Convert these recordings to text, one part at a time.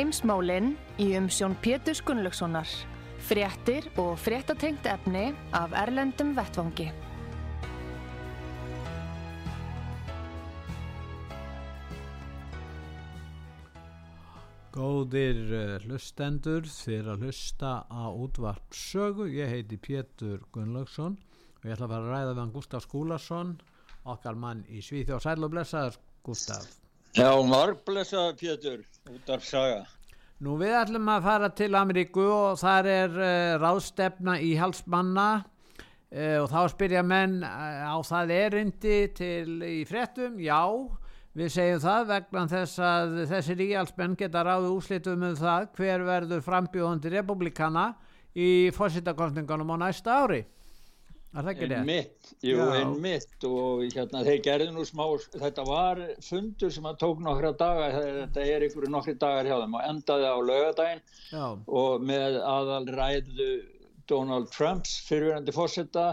Heimsmálinn í umsjón Pétur Gunnlaugssonar. Fréttir og fréttatengt efni af Erlendum Vettvangi. Góðir uh, hlustendur fyrir að hlusta á útvarp sögu. Ég heiti Pétur Gunnlaugsson og ég ætla að fara að ræða við hann Gustaf Skúlason, okkar mann í Svíþjóð. Sæl og blessaður Gustaf. Já, marg blessaður Pétur, útvarp saga. Nú við ætlum að fara til Ameríku og þar er uh, ráðstefna í halsmanna uh, og þá spyrja menn uh, á það erindi til í fréttum, já, við segjum það vegna þess að þessi ríalsmenn geta ráði úslitum um það hver verður frambjóðandi republikana í fósittakostningunum á næsta ári. Er það ekki En rétt? mitt, jú, Já. en mitt og hérna, þeir gerðu nú smá, þetta var fundur sem að tók nokkra daga, þetta er ykkur nokkri dagar hjá þeim og endaði á laugadaginn Já, og með aðal ræðu Donald Trumps fyrirverandi fórseta,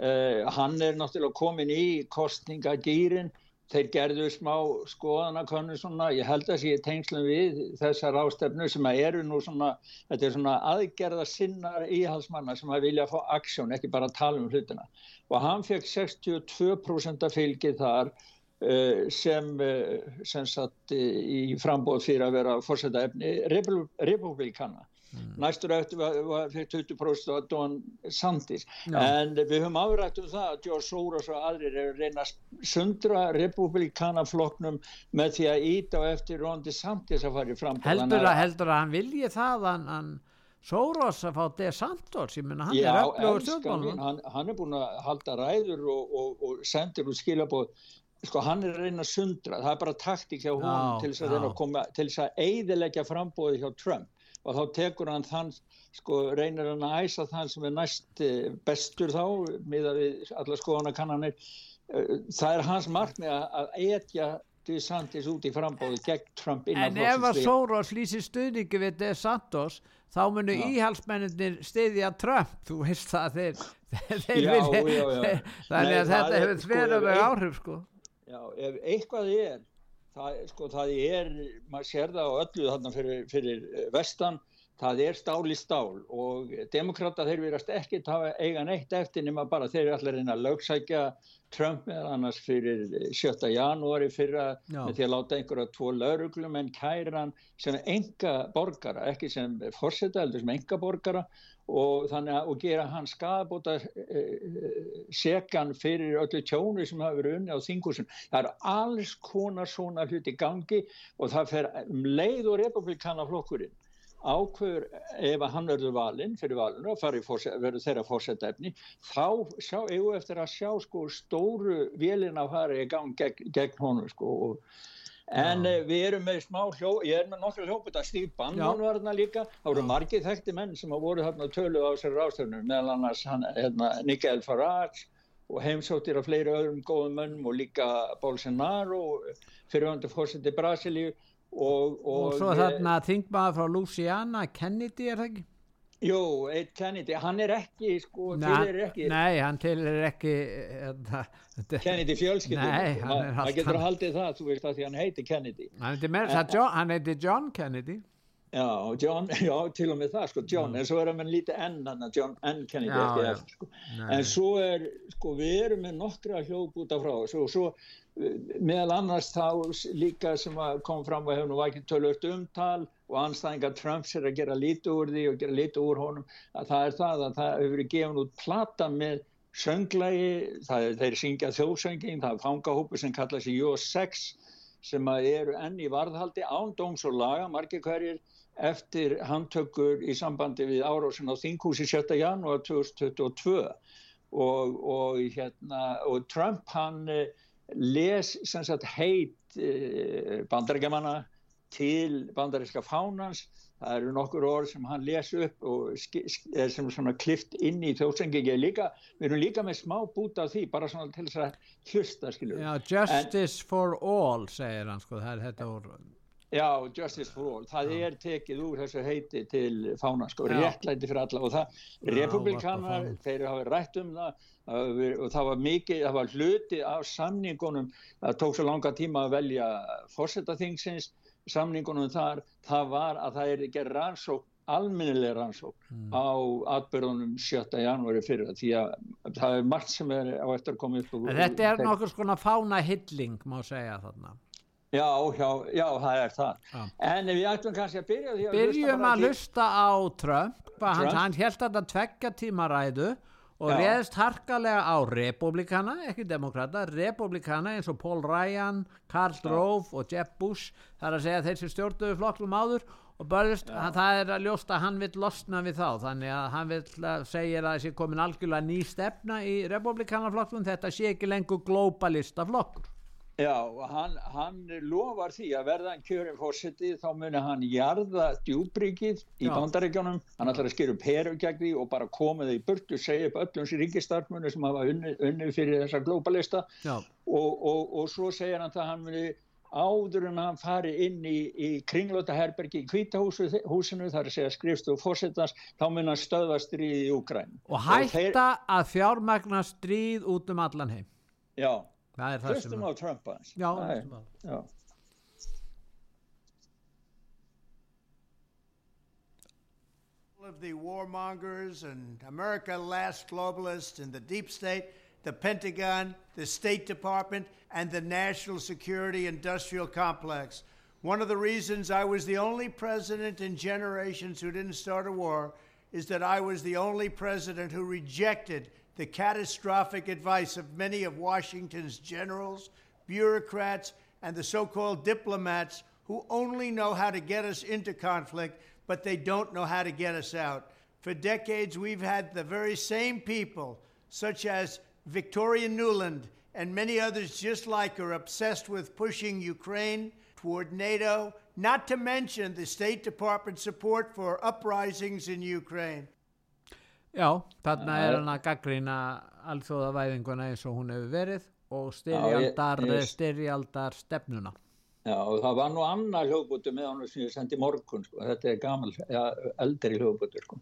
uh, hann er náttúrulega komin í kostningagýrin, þeir gerðu smá skoðanakonnu svona, ég held að sé tengslum við þessar ástefnu sem að eru nú svona, þetta er svona aðgerða sinnar íhalsmanna sem að vilja fá aksjón, ekki bara tala um hlutina. Og hann fekk 62% af fylgið þar uh, sem, uh, sem satt uh, í frambóð fyrir að vera fórseta efni republikana. Næstur eftir var, fekk 20% af Don Sandis. Já. En við höfum afrætt um það að George Soros og aðrir eru að reyna að sundra republikanaflokknum með því að íta á eftir Ron DeSantis að fara í frambóð. heldur að, heldur að hann vilji það hann, hann Soros að fá DeSantos, ég menna hann Já, er öflugur stjórnmálum. hann, hann er búin að halda ræður og, og, og sendir út skilabóð sko hann er að reyna að sundra það er bara taktík hjá hún til þess að að að eiðilegja frambóði hjá Trump og þá tekur hann þann sko reynir hann að æsa þann sem er næst eh, bestur þá miða við alla skoðanakannanir Eh, það er hans markmið að- etja DeSantis út í frambóði gegn Trump innan En ef að. Soros lýsir stuðningi við DeSantos þá munu Já. íhalsmenninir stiðja Trump, þú veist það þeir, þeir Já, vilja- já, já. þannig Nei, að það þetta hefur sko, þverjum ein- áhrif sko. Já, ef eitthvað er, það, sko, það er, maður sér það á öllu þarna fyrir, fyrir eh, vestan, það er stál í stál og demokrata þeir verðast ekki hafa eiga neitt eftir nema bara þeir eru allir að reyna að lögsækja Trump meðal annars fyrir 7. janúari fyrra Já. með því að láta einhverja tvo lauruglum en kæran sem enga borgara, ekki sem forseta heldur sem enga borgara og að og gera hann skadabóta sekan fyrir öllu tjónu sem hafa verið unni á þingusun. Það er alls konar svona hluti gangi og það fer um leið og republikanaflokkurinn ákveður ef að hann verður valinn fyrir valinu og verður þeirra fórseta efni þá sjá, við eftir að sjá sko stóru vélina að fara í gang gegn, gegn honum sko og En Já. uh, við erum með smá hljó, ég er með nokkru hljóput að Steve Bannon var þarna líka, það voru margir þekkti menn sem að voru þarna tölu á sér ráðstöfnum, meðal annars hann, hérna, Nigel Farage og heimsóttir af fleiri öðrum góðum mönnum og líka Bolsonaro, fyrirvöndu fórseti Brasilíu og, og, og, svo þarna þingmaður frá Louisiana Kennedy er það ekki? Jú, Ed Kennedy, hann er ekki, sko, til er ekki nei, hann til er ekki hérna, Kennedy fjölskyldum, Nei, hann er maður allt getur annað. haldið það, þú veist að því hann heiti Kennedy. hann heiti meira þess að John, hann heiti John Kennedy Já, John, já, til og með það, sko, John, en svo er hann með lítið enn hann, John N. Kennedy Já, já. eftir, sko. En svo er, sko, við erum með nokkra hljóðbúta frá þessu og svo eh, meðal annars þá líka sem að kom fram og hefur nú vakið tölvöld umtal og anstæðingar Trumps er að gera lítið úr því og gera lítið úr honum, að það er það að það hefur verið gefin út plata með sönglægi, það er, þeir syngja þjóðsöngin, það er fangahópu sem kalla sig Jó6 sem eru enn í varðhaldi án dóms og laga, margir hverjir eftir handtökur í sambandi við árásin á þinghúsi 7. janúar 2022 og, og, hérna, og Trump hann eh, les sagt heit eh, bandarækjamanna til bandaríska fánans. Það eru nokkur orð sem hann les upp og er sem svona klift inn í þjóðsengingi líka, við erum líka með smá bút af því, bara svona til þess að hlusta skilju. Já, justice en, for all segir hann sko, það er þetta orð. Já, justice for all, það Já. er tekið úr þessu heiti til fána sko, réttlæti fyrir alla. Og það, republikanar þeir hafa rætt um það og það var mikið, það var hluti af samningunum, það tók svo langa tíma að velja fórsetaþingsins samningunum þar, það var að það er ekki rannsók, alminnileg rannsók mm. á atbyrðunum 7. janúari fyrir því að það er margt sem er á eftir að koma upp og, Þetta er nokkur svona fána hilling má segja þarna Já, já, já, það er það já. en við ætlum kannski að byrja því að Byrjum að hlusta á Trump, Trump. Hann, hann held að það tvekja tímaræðu og Já. reðst harkalega á republikana, ekki demokrata, republikana eins og Paul Ryan, Karl Rove og Jeb Bush, það er að segja þeir sem stjórnuðu flokklum áður og börjast, það er að ljósta að hann vil losna við þá, þannig að hann vil segja að þessi komin algjörlega ný stefna í republikanaflokklum, þetta sé ekki lengur globalista flokkur. Já, hann, hann lofar því að verða hann kjörin fórseti þá muni hann jarða djúbríkið í bandaríkjónum, hann ætlar að skilja upp heru gegn því og bara koma þau í burtu segja upp öllum sér ríkistarfmunni sem hafa unnið unni fyrir þessa globalista og, og, og svo segja hann að hann muni áður en hann fari inn í, í kringlöta herbergi í kvítahúsinu þar að segja skrifstu og fórsetans þá mun hann stöðva stríð í Ukræn og hætta og þeir... að fjármagna stríð út um allan heim. Já Hlustum á Trump aðeins. Já, hlustum á það. of the warmongers and America Last Globalists and the deep state, the Pentagon, the State Department, and the national security industrial complex. One of the reasons I was the only president in generations who didn't start a war is that I was the only president who rejected the catastrophic advice of many of Washington's generals, bureaucrats, and the so called diplomats who only know how to get us into conflict, but they don't know how to get us out. For decades, we've had the very same people, such as Victoria Nuland and many others just like her, obsessed with pushing Ukraine toward NATO, not to mention the State Department support for uprisings in Ukraine. Já, þarna er hann að gaggrýna alþjóðavæðinguna eins og hún hefur verið og styrjaldar, Já, ég, styrjaldar stefnuna. Já, og það var nú annað hljóðbútu með hann sem ég sendi morgun, sko. þetta er gamal, ja, eldri hljóðbútu, sko.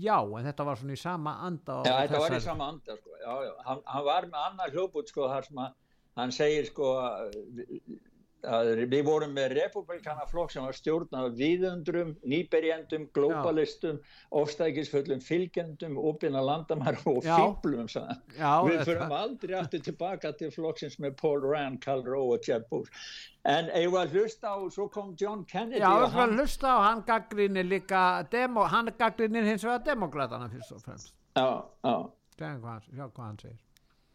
Já, en þetta var svona í sama anda. Já, þetta var í sama anda, sko. Já, já, hann, hann var með annað hljóðbútu, sko, þar sem að hann segir, sko, við vorum með republikanaflokk sem var stjórnað viðundrum, nýberjendum, globalistum, ofstækisföllum, fylgjendum, opina landamæra og fýblum. Við förum aldrei aftur tilbaka til flokksins með Paul Rand, Karl Rowe og Jeb Bush. En ég var að hlusta á, svo kom John Kennedy. Já, ég var að hlusta á, hann gaggrinir líka, demo, hann gaggrinir hins vegar demokratana fyrst og fremst. Já, já. Sjá hvað hann segir.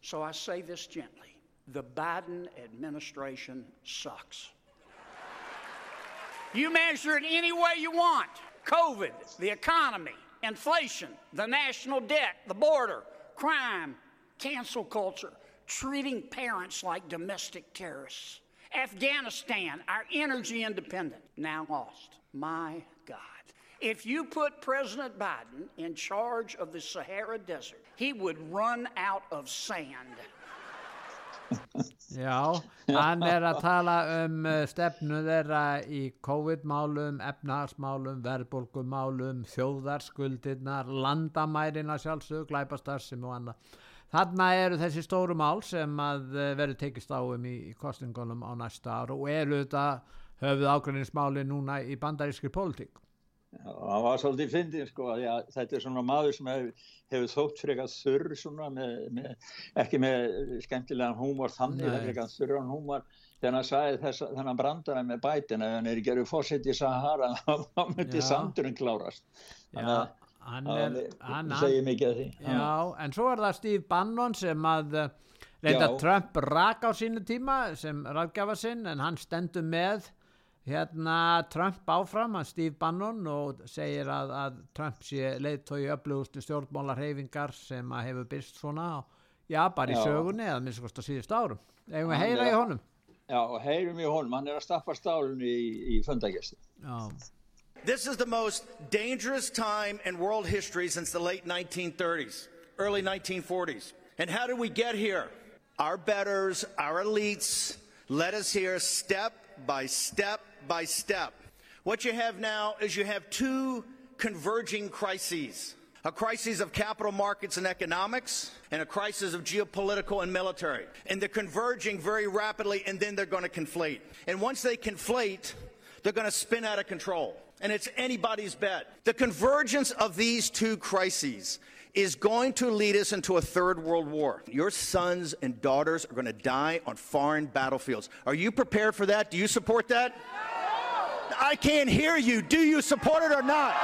So I say this gently. The Biden administration sucks. You measure it any way you want COVID, the economy, inflation, the national debt, the border, crime, cancel culture, treating parents like domestic terrorists. Afghanistan, our energy independence, now lost. My God. If you put President Biden in charge of the Sahara Desert, he would run out of sand. Já, hann er að tala um uh, stefnu þeirra í COVID-málum, efnarsmálum, verðbólkumálum, þjóðarskuldirnar, landamærina sjálfsög, glæpastarsum og annað. Þarna eru þessi stóru mál sem að uh, verður tekist áum í, kostingunum á næsta ára og eru þetta höfuð ákveðinsmáli núna í bandarískri pólitík. Það var svolítið fyndið sko að já, þetta er svona maður sem hefur, hefur þótt frekar þurr svona með, með, ekki með skemmtilegan húmor þannig, það frekar þurran húmor. Þegar hann sagði þess að þannig brandara með bætina ef hann er að fórsett í Sahara þá myndi sandurinn klárast. Þannig að hann, er, hann segir mikið af því. Já, já, en svo er það Steve Bannon sem að eh, reynda Trump rak á sínu tíma sem ræðgjafa sinn en hann stendur með hérna Trump áfram að Steve Bannon og segir að, að Trump sé leiðtói öflugustu stjórnmálarhefingar sem að hefur byrst svona já, bara í Já. sögunni eða minnst kost á síðust árum eigum við Hann heyra er- í honum Já, og heyrum í honum, hann er að stappa stálunni í, í fundagesti. já, This is the most dangerous time in world history since the late 1930s, early 1940s. And how did we get here? Our betters, our elites led us here step by step by step. What you have now is you have two converging crises a crisis of capital markets and economics, and a crisis of geopolitical and military. And they're converging very rapidly, and then they're going to conflate. And once they conflate, they're going to spin out of control. And it's anybody's bet. The convergence of these two crises is going to lead us into a third world war. Your sons and daughters are going to die on foreign battlefields. Are you prepared for that? Do you support that? I can't hear you. Do you support it or not?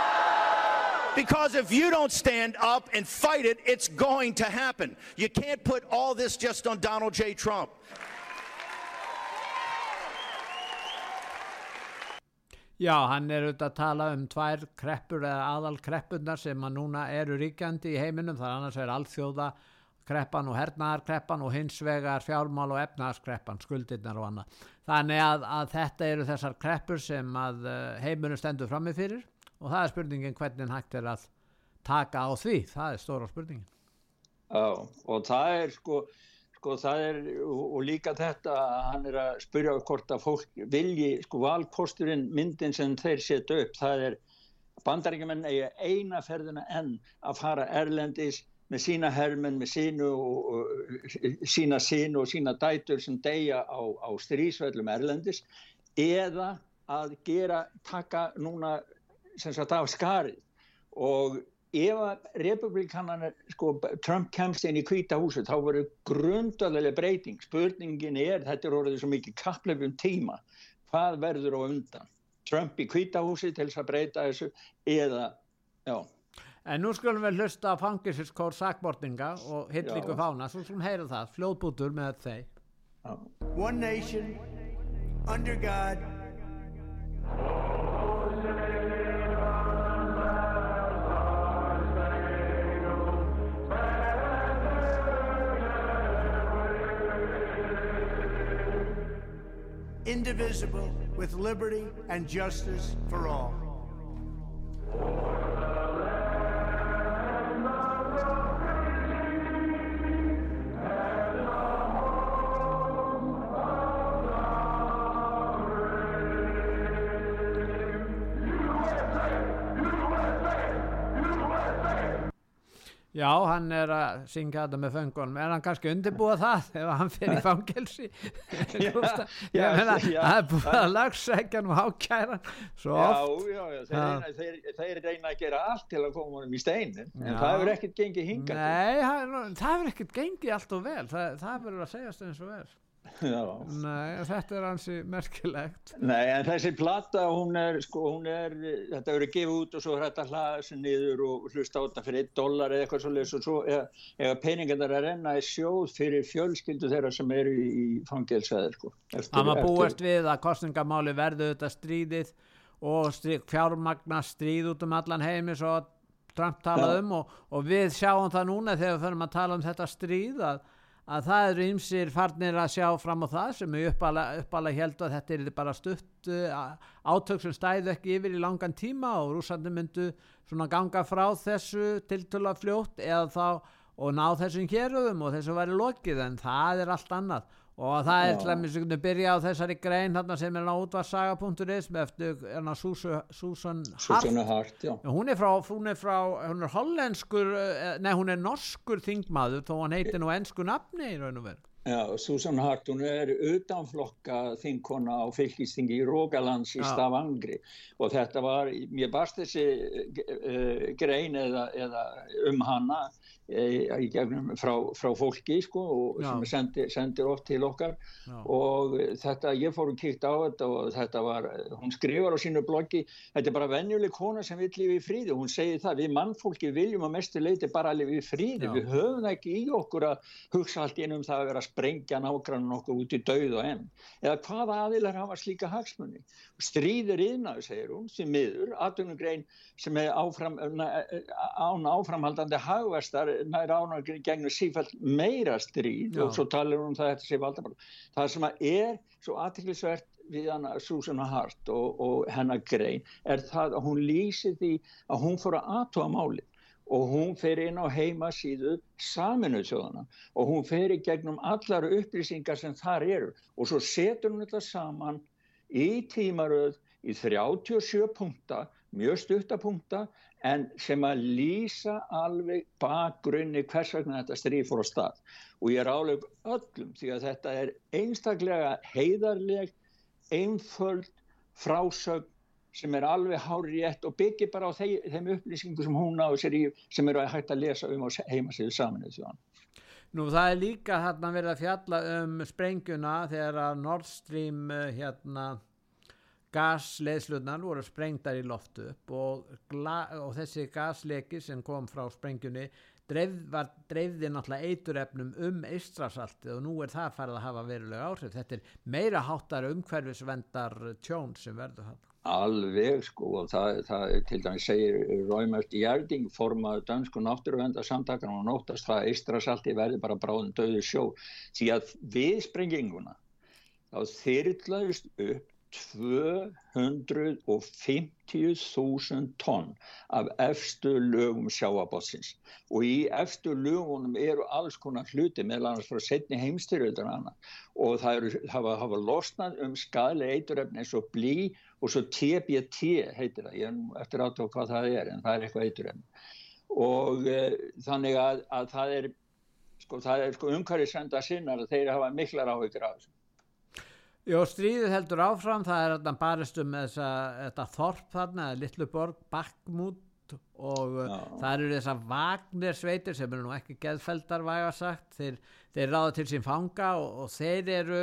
Because if you don't stand up and fight it, it's going to happen. You can't put all this just on Donald J. Trump. Já, hann er auðvitað að tala um tvær kreppur eða aðal kreppunar sem að núna eru ríkjandi í heiminum, þar annars er alþjóða kreppan og hernaðarkreppan og hins vegar fjármál og efnaðarskreppan, skuldirnar og annað. Þannig að, að þetta eru þessar kreppur sem að uh, heiminum stendur frammi fyrir og það er spurningin hvernig hægt er að taka á því, það er stóra spurningin. Já, og það er sko, sko það er, og líka þetta að hann er að spyrja hvort að fólk vilji, sko valkosturinn myndin sem þeir setja upp, það er bandaríkjumenn eiga eina ferðina enn að fara erlendis með sína hermenn, með sínu og, sína sín og sína dætur sem deyja á, á strísvellum erlendis eða að gera, taka núna sem sagt af skarið. Og ef að republikanan sko, Trump kemst inn í kvíta húsu þá verður grundalega breyting. Spurningin er, þetta er orðið svo mikið kappleifum tíma, hvað verður á undan? Trump í kvíta húsi til þess að breyta þessu eða já, En nú skulum við hlusta á fangisiskór sakbortinga og Já. fána, svo skulum heyra það, fljóðbútur með þeir. já. One nation, under God, indivisible, with liberty and justice for all. Hann er að syngja þetta með föngunum. Er hann kannski undirbúað það ef hann fyrir í fangelsi? Það er búið að lagsækja og ákæra svo oft. já, já, þeir, Já. reyna, þeir, þeir reyna að gera allt til að koma honum í steinin en það hefur ekkert gengið hingað til. Nei, það, hefur ekkert gengið allt og vel. Það, það verður að segjast eins og vel. Nei, þetta er hansi merkilegt. Nei, en þessi plata, hún er, sko, hún er, þetta verður gefið út og svo er þetta hlaða sig niður og hlusta á þetta fyrir 1 dólar eða eitthvað svo og svo ef, ef peningar að renna í sjóð fyrir fjölskyldu þeirra sem eru í, fangelsæðir, sko. Það maður búast við að kostningamáli verður þetta stríðið og strí, fjármagna stríð út um allan heimi svo Trump talað Já. um og, og við sjáum það núna þegar við förum að tala um þetta stríð að, að það eru ymsir farnir að sjá fram á það sem er uppalega held að þetta er bara stutt uh, átök sem stæðu ekki yfir í langan tíma og rússandi myndu svona ganga frá þessu tiltöla fljótt eða þá og ná þessum héröðum og þessu væri lokið en það er allt annað og það er Já. til að minnst byrja á þessari grein þarna sem er á útvarsaga.is með eftir hérna, Susan, Susan Hart Hart, hún er frá, hún er frá hún er hollenskur, eh, nei hún er norskur þingmaður þó hann heitir nú ennsku nafni í raun og veru Já, Susan Hart, hún er utanflokka þingkona á fylgistingi í Rógalands í. Stavangri og þetta var, mér barst þessi uh, grein eða, eða um hana í gegnum frá, frá fólki sko Já. sem sendir, sendir oft til okkar. Og þetta, ég fór og kíkt á þetta og þetta var, hún skrifar á sínu bloggi, þetta er bara venjuleg kona sem vil lifa í fríði hún segir það, við mannfólki viljum að mestu leiti bara að lifa í fríði, Já. við höfum ekki í okkur að hugsa allt inn um það að vera að sprengja nágrann okkur út í dauð og enn, eða hvaða aðilar hafa slíka hagsmunni, stríðir yfirnaðu segir hún, sem miður, aðdunugrein sem er áfram, án áframhaldandi hagvestar nær ánar gegnum sífælt meira stríð Já. og svo talar um það þetta sé valdamál. Það sem er svo aðtillisvert við hana Susanna Hart og, og hennar grein er það að hún lýsi því að hún fór að aðtóa máli og hún fer inn á heimasíðu saminuð þjóðana og hún fer í gegnum allar upplýsingar sem þar eru og svo setur hún þetta saman í tímaröð í 37 punkta mjög stuttapunkta en sem að lýsa alveg bakgrunni hvers vegna þetta stríð fór á stað og ég er áleg öllum því að þetta er einstaklega heiðarleg, einföld frásögn sem er alveg hárið rétt og byggir bara á þeim, þeim upplýsingu sem hún á sér í sem eru að hægt að lesa um á heimasíðu saminuð þjóðan. Nú það er líka hérna verið að fjalla um sprenguna þegar að Nord Stream eh, hérna gasleðslunar voru sprengtar í loftu upp og, og þessi gasleki sem kom frá sprengjunni dreif, var, dreifði náttúrulega eiturefnum um eistrasaltið og nú er það farið að hafa verulega áhrif. Þetta er meira háttar umhverfisvendar tjón sem verður það. Alveg sko og það, það til dæmis segir Róimert Gjerding formað dansku náttúruvendarsamtakana og nóttast það eistrasalti verði bara bráðin döðu sjó því að við sprenginguna þá þyrrlaðist upp 250.000 tonn af efstu lögum sjáabótsins og í efstu lögunum eru alls konar hluti meðal annars frá setni heimstyrjöldar og það eru, hafa, hafa losnað um skadlega eiturefni eins og blí og svo TBT heitir það, ég er eftir aðtók hvað það er en það er eitthvað eiturefni. Og e, þannig að, að það er sko, er sko umhverfið senda sinnar að þeir hafa miklar áhyggjur af þessu Jó, stríðið heldur áfram, það er þarna barist um þessa, þetta þorp þarna, Littluborg, Bakkmút og Já. það eru þessa Vagnersveitir sem eru nú ekki geðfeldar væga sagt, þeir, þeir ráða til sín fanga og, og þeir eru,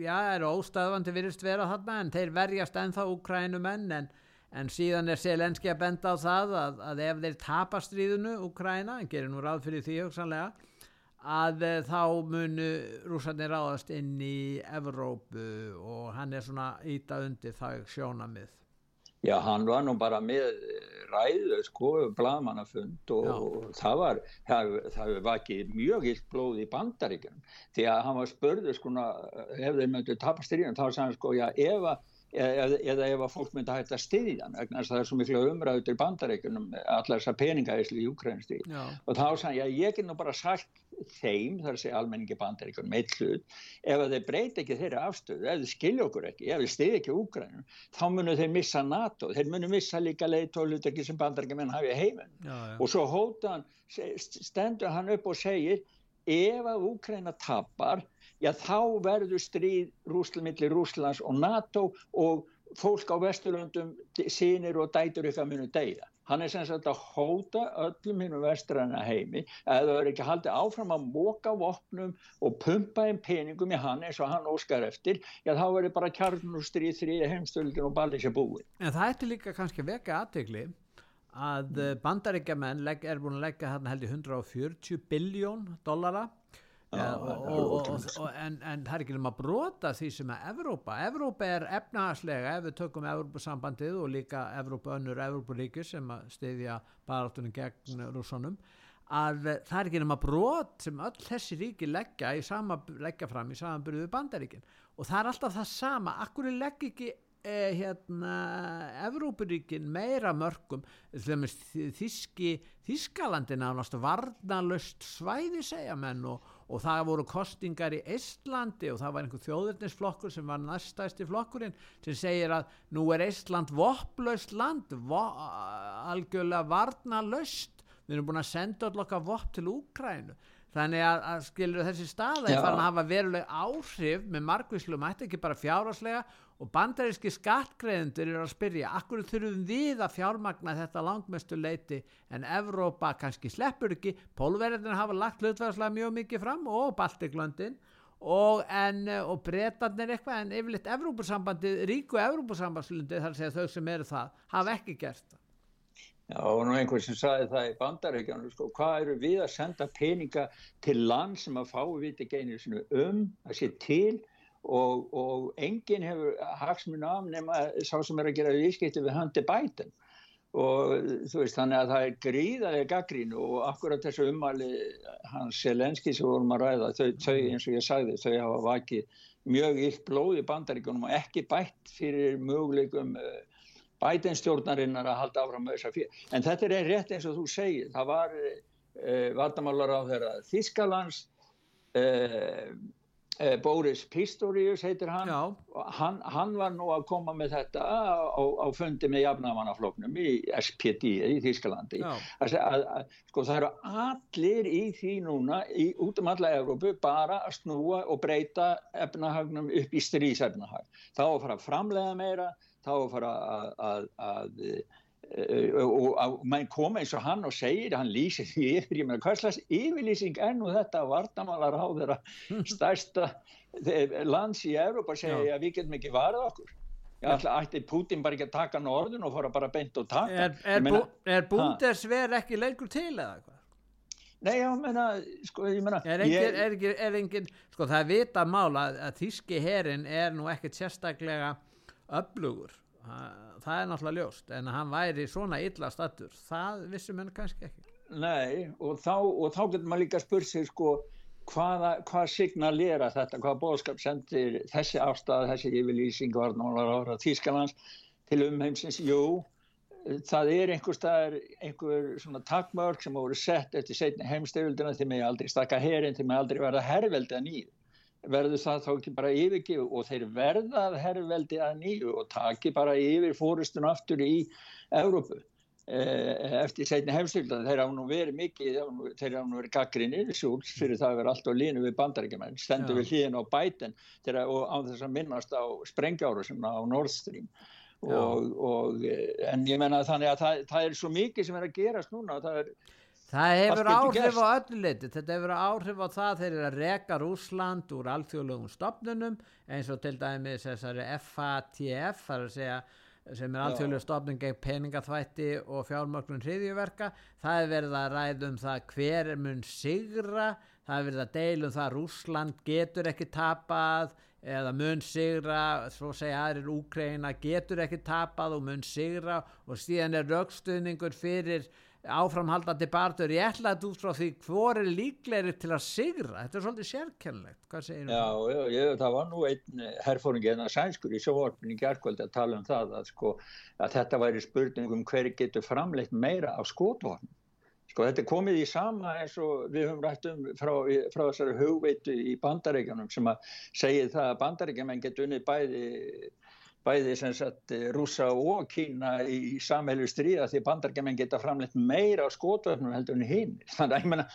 já, eru óstöðvandi virðist vera þarna en þeir verjast ennþá Ukrænumenn en, en síðan er Selenski að benda á það að, að ef þeir tapar stríðinu Ukræna, en gerir nú ráð fyrir því hugsanlega, að eh, þá munu rúsarnir ráðast inn í Evrópu og hann er svona íta undir það sjónamið. Já, hann var nú bara með ræðu, sko, blamannafund og Já. það var, það, það var ekki mjög illt blóð í bandaríkjum því að hann var spörður, sko, ef þeir möttu tapast í ríðan, þá sagði hann, sko, já, ef að eða, eða ef að fólk myndi að hætta stiðjan vegna þess að það er svo miklu umræðu til bandareikunum allar þessar peningaðisli í Ukraínstí og þá sann ég, ég get nú bara sagt þeim, þar sé almenningi bandareikunum eitt hlut, ef að þeir breyti ekki þeirra afstöðu, ef þeir skilja okkur ekki ef þeir stiði ekki Ukraínum, þá munu þeir missa NATO, þeir munu missa líka leitólut ekki sem bandarækjumenn hafi heiminn og svo hótan stendur hann upp og segir ef að Ukraína tapar já þá verður stríð rúslamillir Rúslands og NATO og fólk á Vesturlundum sínir og dætur ykkar munu deyða. Hann er sem sagt að hóta öllum hinnum vestræna heimi að það er ekki haldið áfram að móka vopnum og pumpa einn peningum í hann eins og hann óskar eftir, já þá verður bara kjarnustrið þrýði heimstöldin og balli sér búið. En það ætti líka kannski veka aðtegli að mm. bandaríkjaman er búin að leggja hérna held í 140 biljón dollara og, og, og, en, en það er ekki um að brota því sem er Evrópa. Evrópa er efnahagslega ef við tökum Evrópasambandið og líka Evrópa önnur Evrópuríkir sem stiðja baráttunum gegn rússonum að það er ekki um að brot sem öll þessi ríki leggja, sama, leggja fram í samanbyrjuðu bandaríkin og það er alltaf það sama. Akkur legg ekki eh, hérna Evrópuríkin meira mörgum þíski Þískalandin á náttúrulega varnalöst svæði segja menn og, og það voru kostingar í Íslandi og það var einhver þjóðurnisflokkur sem var næstæsti flokkurinn sem segir að nú er Ísland vopplaust land vo, algjörlega varnalöst við erum búin að senda alloka vopp til Úkrænu þannig að, að skilur þessi staða farin að hafa veruleg áhrif með margvíslu mætti ekki bara fjárháslega og bandaríski skattgreðendur eru að spyrja akkur þurfum við að fjármagna þetta langmestu leiti en Evrópa kannski sleppur ekki, pólverðin hafa lagt hlutværslega mjög mikið fram og Baltiklöndin og, en, og breytanir eitthvað en yfirleitt Evrópussambandi, ríku Evrópussambandslundi þar segja þau sem eru það hafa ekki gert það Já, og nú einhvern sem sagði það í bandaríkjánu, sko, hvað eru við að senda peninga til land sem að fá við einu sinu um, að sé til? Og, og enginn hefur hagsmun af nema sá sem er að gera viðskipti við handi bæten og þú veist þannig að það er gríðarlega gaggrín og akkurat þessu umæli hans Selenski sem vorum að ræða, þau, þau eins og ég sagði, þau hafa vakið mjög illt blóð í bandaríkjónum og ekki bætt fyrir möguleikum bætinstjórnarinnar að halda áfram með þessa fyrir. En þetta er rétt eins og þú segir. Það var eh, vardamálar á þeirra Þískalands, eh, eh, Boris Pistorius heitir hann. hann. Hann var nú að koma með þetta á, á fundi með jafnamannafloknum í SPD í Þískalandi. Að, að, að, sko það eru allir í því núna, í, út um alla Európu, bara að snúa og breyta efnahagnum upp í strísefnahag. Þá að fara að framlega meira þá að fara að, að, að uh, og að mann koma eins og hann og segir, hann lýsir því yfir, ég meina hvað slags yfirlýsing er nú þetta að vartamálar á þeirra stærsta lands í Európa segja að við getum ekki varð okkur. Ég ætla að Putin bara ekki að taka norðun og fara bara beint og taka Er, er, meina, er Bundesver ekki leikur til eða eitthvað? Nei, já, menna, sko, ég menna Er engin, ég, er engin, er engin sko það er vita mála að, að þíski herin er nú ekkert sérstaklega öflugur. Það er náttúrulega ljóst en hann væri svona illa stattur það vissum henni kannski ekki. Nei og þá, og þá getur maður líka að spursa sig sko hvaða, hvað signalera þetta, hvaða bóðskap sendir þessi afstæð, þessi yfirlýsing varnálar ára Þýskalands til umheimsins, jú það er einhver staðar, einhver svona takmörk sem voru sett eftir setni heimstegildina til mig aldrei stakka herin, til mig aldrei verða herrveldi að nýð verður það þá ekki bara yfirgif og þeir verðað herrveldi að nýju og taki bara yfir fórustun aftur í Európu eh, eftir setni hefstöldar þeir hafa nú verið mikið þeir hafa nú verið gaggrinir fyrir það að vera alltaf línu við bandarækjumenn stendur við hlýðin á bæten og á þess að minnast á sprengjáru sem á Nord Stream. Og, og, en ég menna þannig að það, það er svo mikið sem er að gerast núna það er Það hefur áhrif á öllu leiti, þetta hefur áhrif á það þeir eru að reka Rúsland úr alþjóðlögum stopnunum eins og til dæmis þessari FATF, þar að segja sem er alþjóðlega stopnum gegn peningaþvætti og fjármögnun hriðjuverka, það hefur verið að ræðum það hver er mun sigra, það hefur verið að deilum það að Rúsland getur ekki tapað eða mun sigra, svo segja aðrir Úkreina getur ekki tapað og mun sigra. Og síðan er raukstuðningur fyrir áframhaldandi barður ég ætla að út frá því hvor er líklegri til að sigra, þetta er svolítið sérkennlegt? Já, já, ég, það var nú einn herfóringi en að sænskur í sjóvarpinni gerðkvöldi að tala um það að, sko, að þetta væri spurningum hver getur framleitt meira af skótvorn sko þetta er komið í sama eins og við höfum rætt um frá, frá þessari hugveitu í bandaríkjanum sem að segja það að bandaríkjaman getur unnið bæði bæði sem sagt rúsa og kína í samheilu stríða því bandargemenn geta framleitt meira á skotvöfnum heldur en hinn þannig að ég menna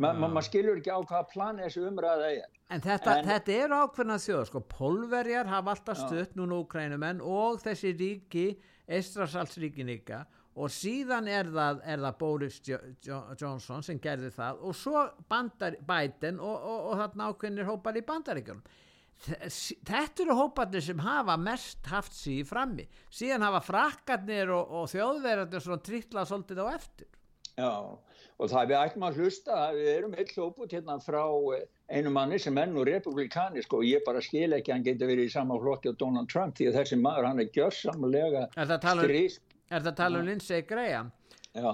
maður ma ma skilur ekki á hvaða plani þessu umræða er. En þetta, en, þetta er ákveðna þjóð sko, Pólverjar hafa alltaf stutt núna úkrænumenn og þessi ríki Eistrasalsríkin ykkar og síðan er það, er það Boris jo jo Johnson sem gerði það. Og svo bandar, Biden og, og, og þarna ákveðnir hópar í bandaríkjum þetta eru hóparnir sem hafa mest haft síði frammi. Síðan hafa frakkarnir og, og þjóðverðarnir svona trillað svolítið á eftir. Já, og það við ætlum að hlusta. Við erum heilt hóput hérna frá eh, einu manni sem er nú republikanisk og ég bara skil ekki að hann getur verið í sama flokki á Donald Trump því að þessi maður hann er gjörsamlega um- stríðs Er það tala um Lindsey Graham? Já,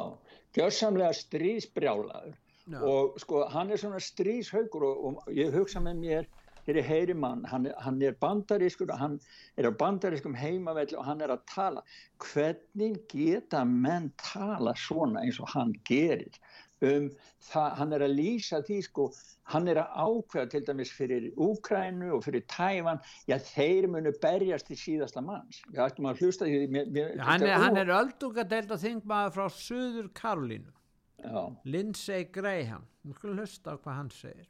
gjörsamlega stríðsbrjálaður. Og sko hann er svona stríðshaugur og, og ég hugsa með mér þegar ég heyri mann, hann, hann er bandarískur og hann er á bandarískum heimavelli og hann er að tala. Hvernig geta menn tala svona eins og hann gerir? Um það, hann er að lýsa því sko, hann er að ákveða til dæmis fyrir Úkrænu og fyrir Tæfan, já þeir munu berjast í síðasta manns, ég ættum að hlusta því mér, mér, hann, er, hann er öldungadelt að þingmaður frá Suður Karolínu Lindsey Graham, við skulum hlusta á hvað hann segir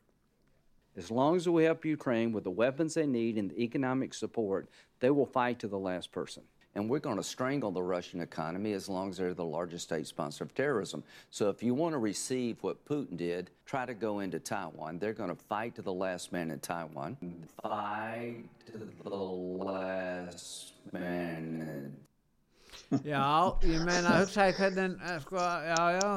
As long as we help Ukraine with the weapons they need and the economic support, they will fight to the last person. and we're going to strangle the Russian economy as long as they're the largest state sponsor of terrorism. So if you want to receive what Putin did, try to go into Taiwan. They're going to fight to the last man in Taiwan. Fight to the last man in Já, ég meina hugsaði hvernig, eh, sko, já, já,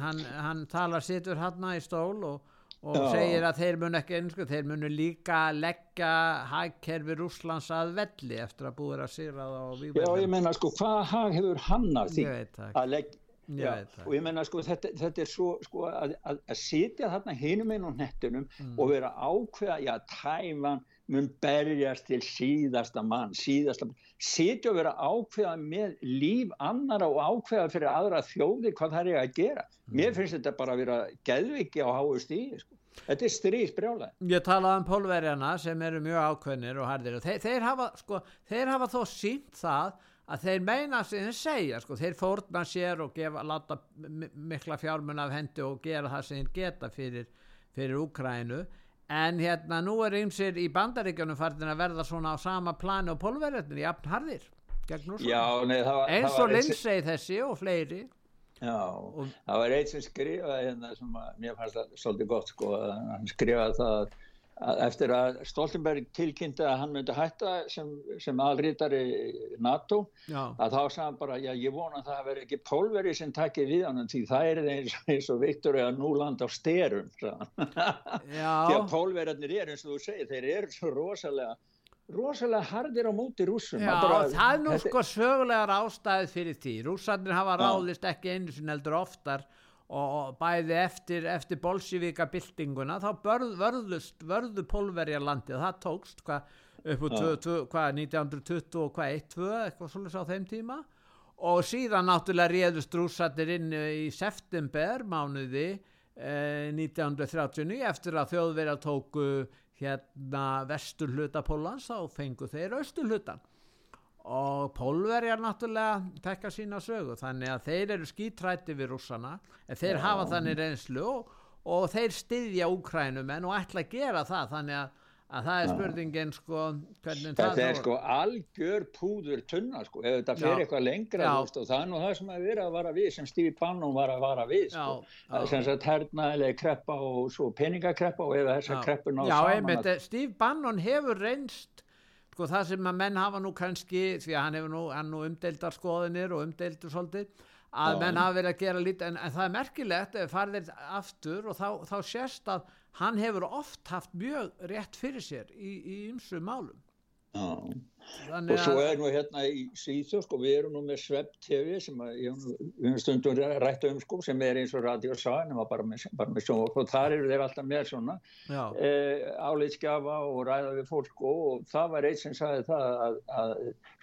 hann, hann talar sittur hann í stól og, og Já. segir að þeir mun ekki einsku, þeir munu líka leggja hagkerfi Rússlands að velli eftir að búið að sýra það á Já, ég menna sko, hvað hag hefur hann af því að leggja Já, og ég menna sko þetta, þetta er svo sko að, að, að sitja þarna hinum einn á nettunum Mm. og vera ákveða, já, tæman mun berjast til síðasta mann, síðasta sitja og vera ákveða með líf annara og ákveða fyrir aðra þjóðir hvað það er að gera. Mm. Mér finnst þetta bara að vera geðviki á háu stíði, sko. Þetta er stríðsbrjálega. Ég talaði um pólverjana sem eru mjög ákveðnir og hardir og þeir, þeir, hafa, sko, þeir hafa þó sínt það að þeir meina sem þeir segja sko, þeir fórna sér og gefa, láta mi- mikla fjármun af hendi og gera það sem þeir geta fyrir, fyrir Úkrænu en hérna nú er ymsir í bandaríkjunum farin að verða svona á sama plani og pólverjarnir í afn harðir gegn Rússland. Já, nei, það var... eins og Lindsay þessi og fleiri Já, það var eitt sem skrifaði hérna sem að mér fannst það svolítið gott sko, að hann skrifaði það að eftir að Stoltenberg tilkynnti að hann myndi hætta sem, sem aðrítari NATO Já. að þá sagði hann bara, já ég vona að það veri ekki pólveri sem takkið við hann því það er eins, eins og Viktor eða núland á styrum því að pólverjarnir eru eins og þú segir, þeir eru svo rosalega rosalega hardir á móti rússum Já, bara- það er nú sko sögulegar ástæðið fyrir því. Rússarnir hafa ráðist ekki einu sinni heldur oftar og, og bæði eftir, eftir bolsivika byltinguna þá börð, vörðust, vörðu pólverja landið. Það tókst hvað upp úr hvað, 1920 og hvað 1-2 eitthvað svolítið á þeim tíma og síðan náttúrulega réðust rússarnir inn í september mánuði eh, 1939 eftir að þjóðverjar tóku hérna vestur hluta Pólans þá fengu þeir austur hlutan og pólverjar náttúrulega tekka sína sögu þannig að þeir eru skítrætti við rússana en þeir Já. hafa þannig reynslu og, og þeir styðja úkrænumenn og ætla að gera það þannig að, að það er Já. spurningin sko hvernig Þetta það er sko algjör púður tunna sko, ef þetta Já. eitthvað lengra Já. veist, og það er nú það sem að vera að vara við sem Stevie Bannon var að vara við sko. Já, já. sem sagt hernaðilega kreppa og svo peningakreppa og ef þessar kreppur ná Já, saman einmitt, að, Steve Bannon hefur reynst sko það sem að menn hafa nú kannski því að hann hefur nú, nú umdeildar skoðinir og umdeildur svolítið að Já. menn hafa verið að gera lítið en, en það er merkilegt ef farðir aftur og þá, þá sést að hann hefur oft haft mjög rétt fyrir sér í, í ymsu málum og svo er nú hérna í Svíþjóð sko, við erum nú með Svepp TV sem að, höfum stundum rætt um sko, sem er eins og Radio Sagan bara með, bara með sjónvarp og þar eru þeir alltaf með svona Já. eh, álitskjafa og ræða við fólk sko, og það var eitt sem sagði það að, að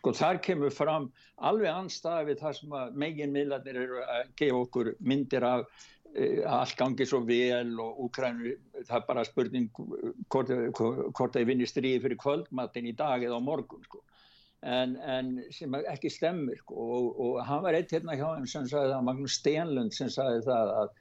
sko, þar kemur fram alveg anstæði við það sem að megin miðlarnir eru að gefa okkur myndir af allt gangi svo vel og Úkrænu, það er bara spurning hvort, hvort þeir vinni stríði fyrir kvöldmattin í dag eða á morgun sko. en, en sem ekki stemmir sko. og, og hann var eitt hérna hjá þeim sem sagði það, Magnús Stenlund sem sagði það að,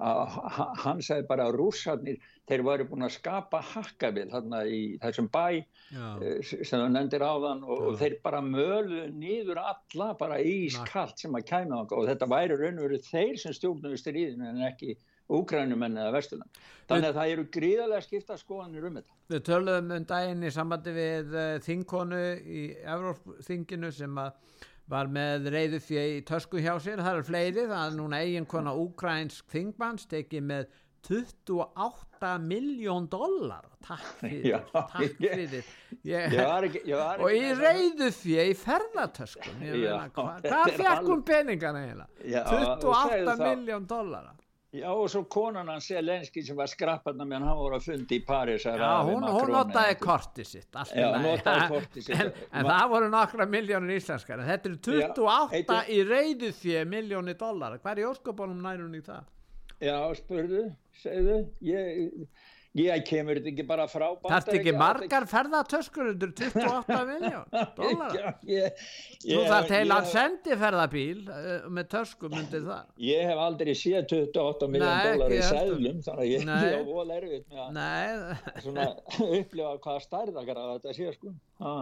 hann sagði bara að rússarnir þeir varu búin að skapa hakkabil þarna í þessum bæ Já. eh, sem þú nefndir áðan og, og þeir bara mölu nýður alla bara ískalt sem að kæma og þetta væri raun og veru þeir sem stjórnuðu stríðinu en ekki úkrænumenn eða vesturland þannig að það eru gríðarlega skipta skoðanir um þetta. Við töluðum um daginn í sambandi við uh, þingkonu í Evrópþinginu sem að var með reyðu fjö í tösku hjá sér, það er fleiri, það er núna eiginkona úkrænsk þingmanns tekið með 28 miljón dólar takk fyrir, Já, takk ég- fyrir. ég, Ég var ekki- ég var og það. reyðu fjö í ferðartöskum ég þetta hvað fekk hún peningana eiginlega? Já, og segðu 28 það. miljón dólar Já og svo konan hans Selenski sem var skrapparna meðan hann voru að fundi í Paris Já, hún, hún notaði kortið sitt Já, lagi. notaði kortið sitt. en, en það voru nokkra miljónir íslenskar en þetta eru 28 heitir- í reyðu því miljónir dólar hver í óskopunum nærun í það? Já, spurðu, segðu. Ég, ég kemur þetta ekki bara frá Þarftu ekki Bandaríkjunum? margar ferðartöskur undir 28 miljón dólar Þú ég, þarft heila ég, sendiferðabíl uh, með töskum undir það ég hef aldrei séð 28 miljón dólar í ekki sæðlum þannig að ég Nei. á vola erfitt með að upplifa hvaða stærðakar að þetta sé sko. Ha.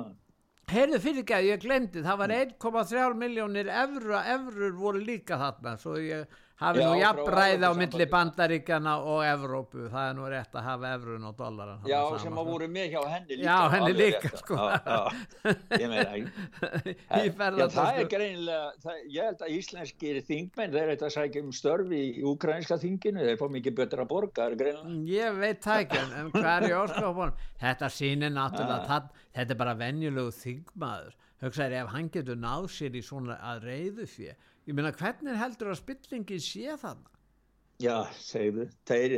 Heyrðu fyrirgæð, ég glemdi, það var 1,3 miljónir evra, evrur voru líka þarna, svo ég hafi nú frá jafnbræði á milli bandaríkjana og Evrópu, það er nú rétt að hafa evrun og dollaran. Já, sem að voru með hjá henni líka. Já, henni líka, sko. Já, já, ég meina, ég, það er greinilega, það, ég held að íslenskir þingmenn, þeir eitthvað sækja um störfi í ukrainska þinginu, þeir fá mikið betra borga, það er greinilega. Ég veit það ekki, en, en hvað er í óskapunum? Þetta sýnir náttúrulega, Ah. það, þetta er bara venjulegu þingmaður. Hugsaður, ef hann getur náð sér í svona að reyðu fjö, ég meina, hvernig heldur að spillingin sé þarna? Já, segðu, þeir,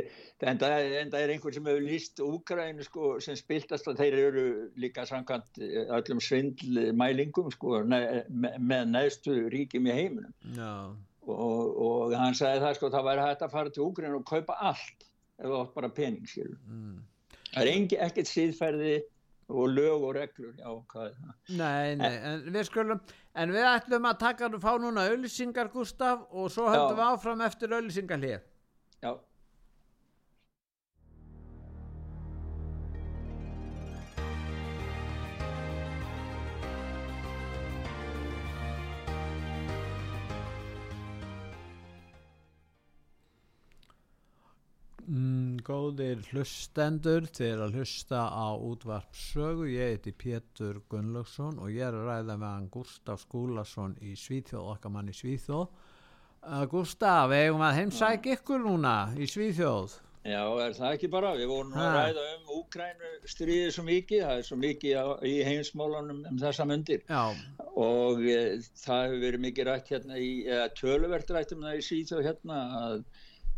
en það er, en það er einhver sem hefur líst Úgrænu sko sem spiltast að þeir eru líka samkvæmt eh, öllum svindlmælingum sko ne, me, með neðstu ríkjum í heiminum Já, og, og hann sagði það sko það væri hægt að fara til Úgrænu og kaupa allt ef það átt bara pening mm. Það er ekkert síðferði og lög og reglur, já, nei, nei, en við skulum, en við ætlum að taka og fá núna auðlýsingar, Gustaf, og svo höldum Já. við áfram eftir auðlýsingar hér. Já, góðir hlustendur þeir að hlusta á útvarp sögu. Ég heiti Pétur Gunnlaugsson og ég er að ræða með hann Gustaf Skúlason í Svíþjóð, okkar mann í Svíþjóð. Uh, Gustaf, við eigum að heimsækja ykkur núna í Svíþjóð? Já, er það ekki bara? Við vorum að ræða um Úgrænu stríðið svo mikið, það er svo mikið í heimsmálunum um þessa myndir. Já, og e, það hefur verið mikið rætt hérna í, eða töluvert rætt um það í síðu hérna að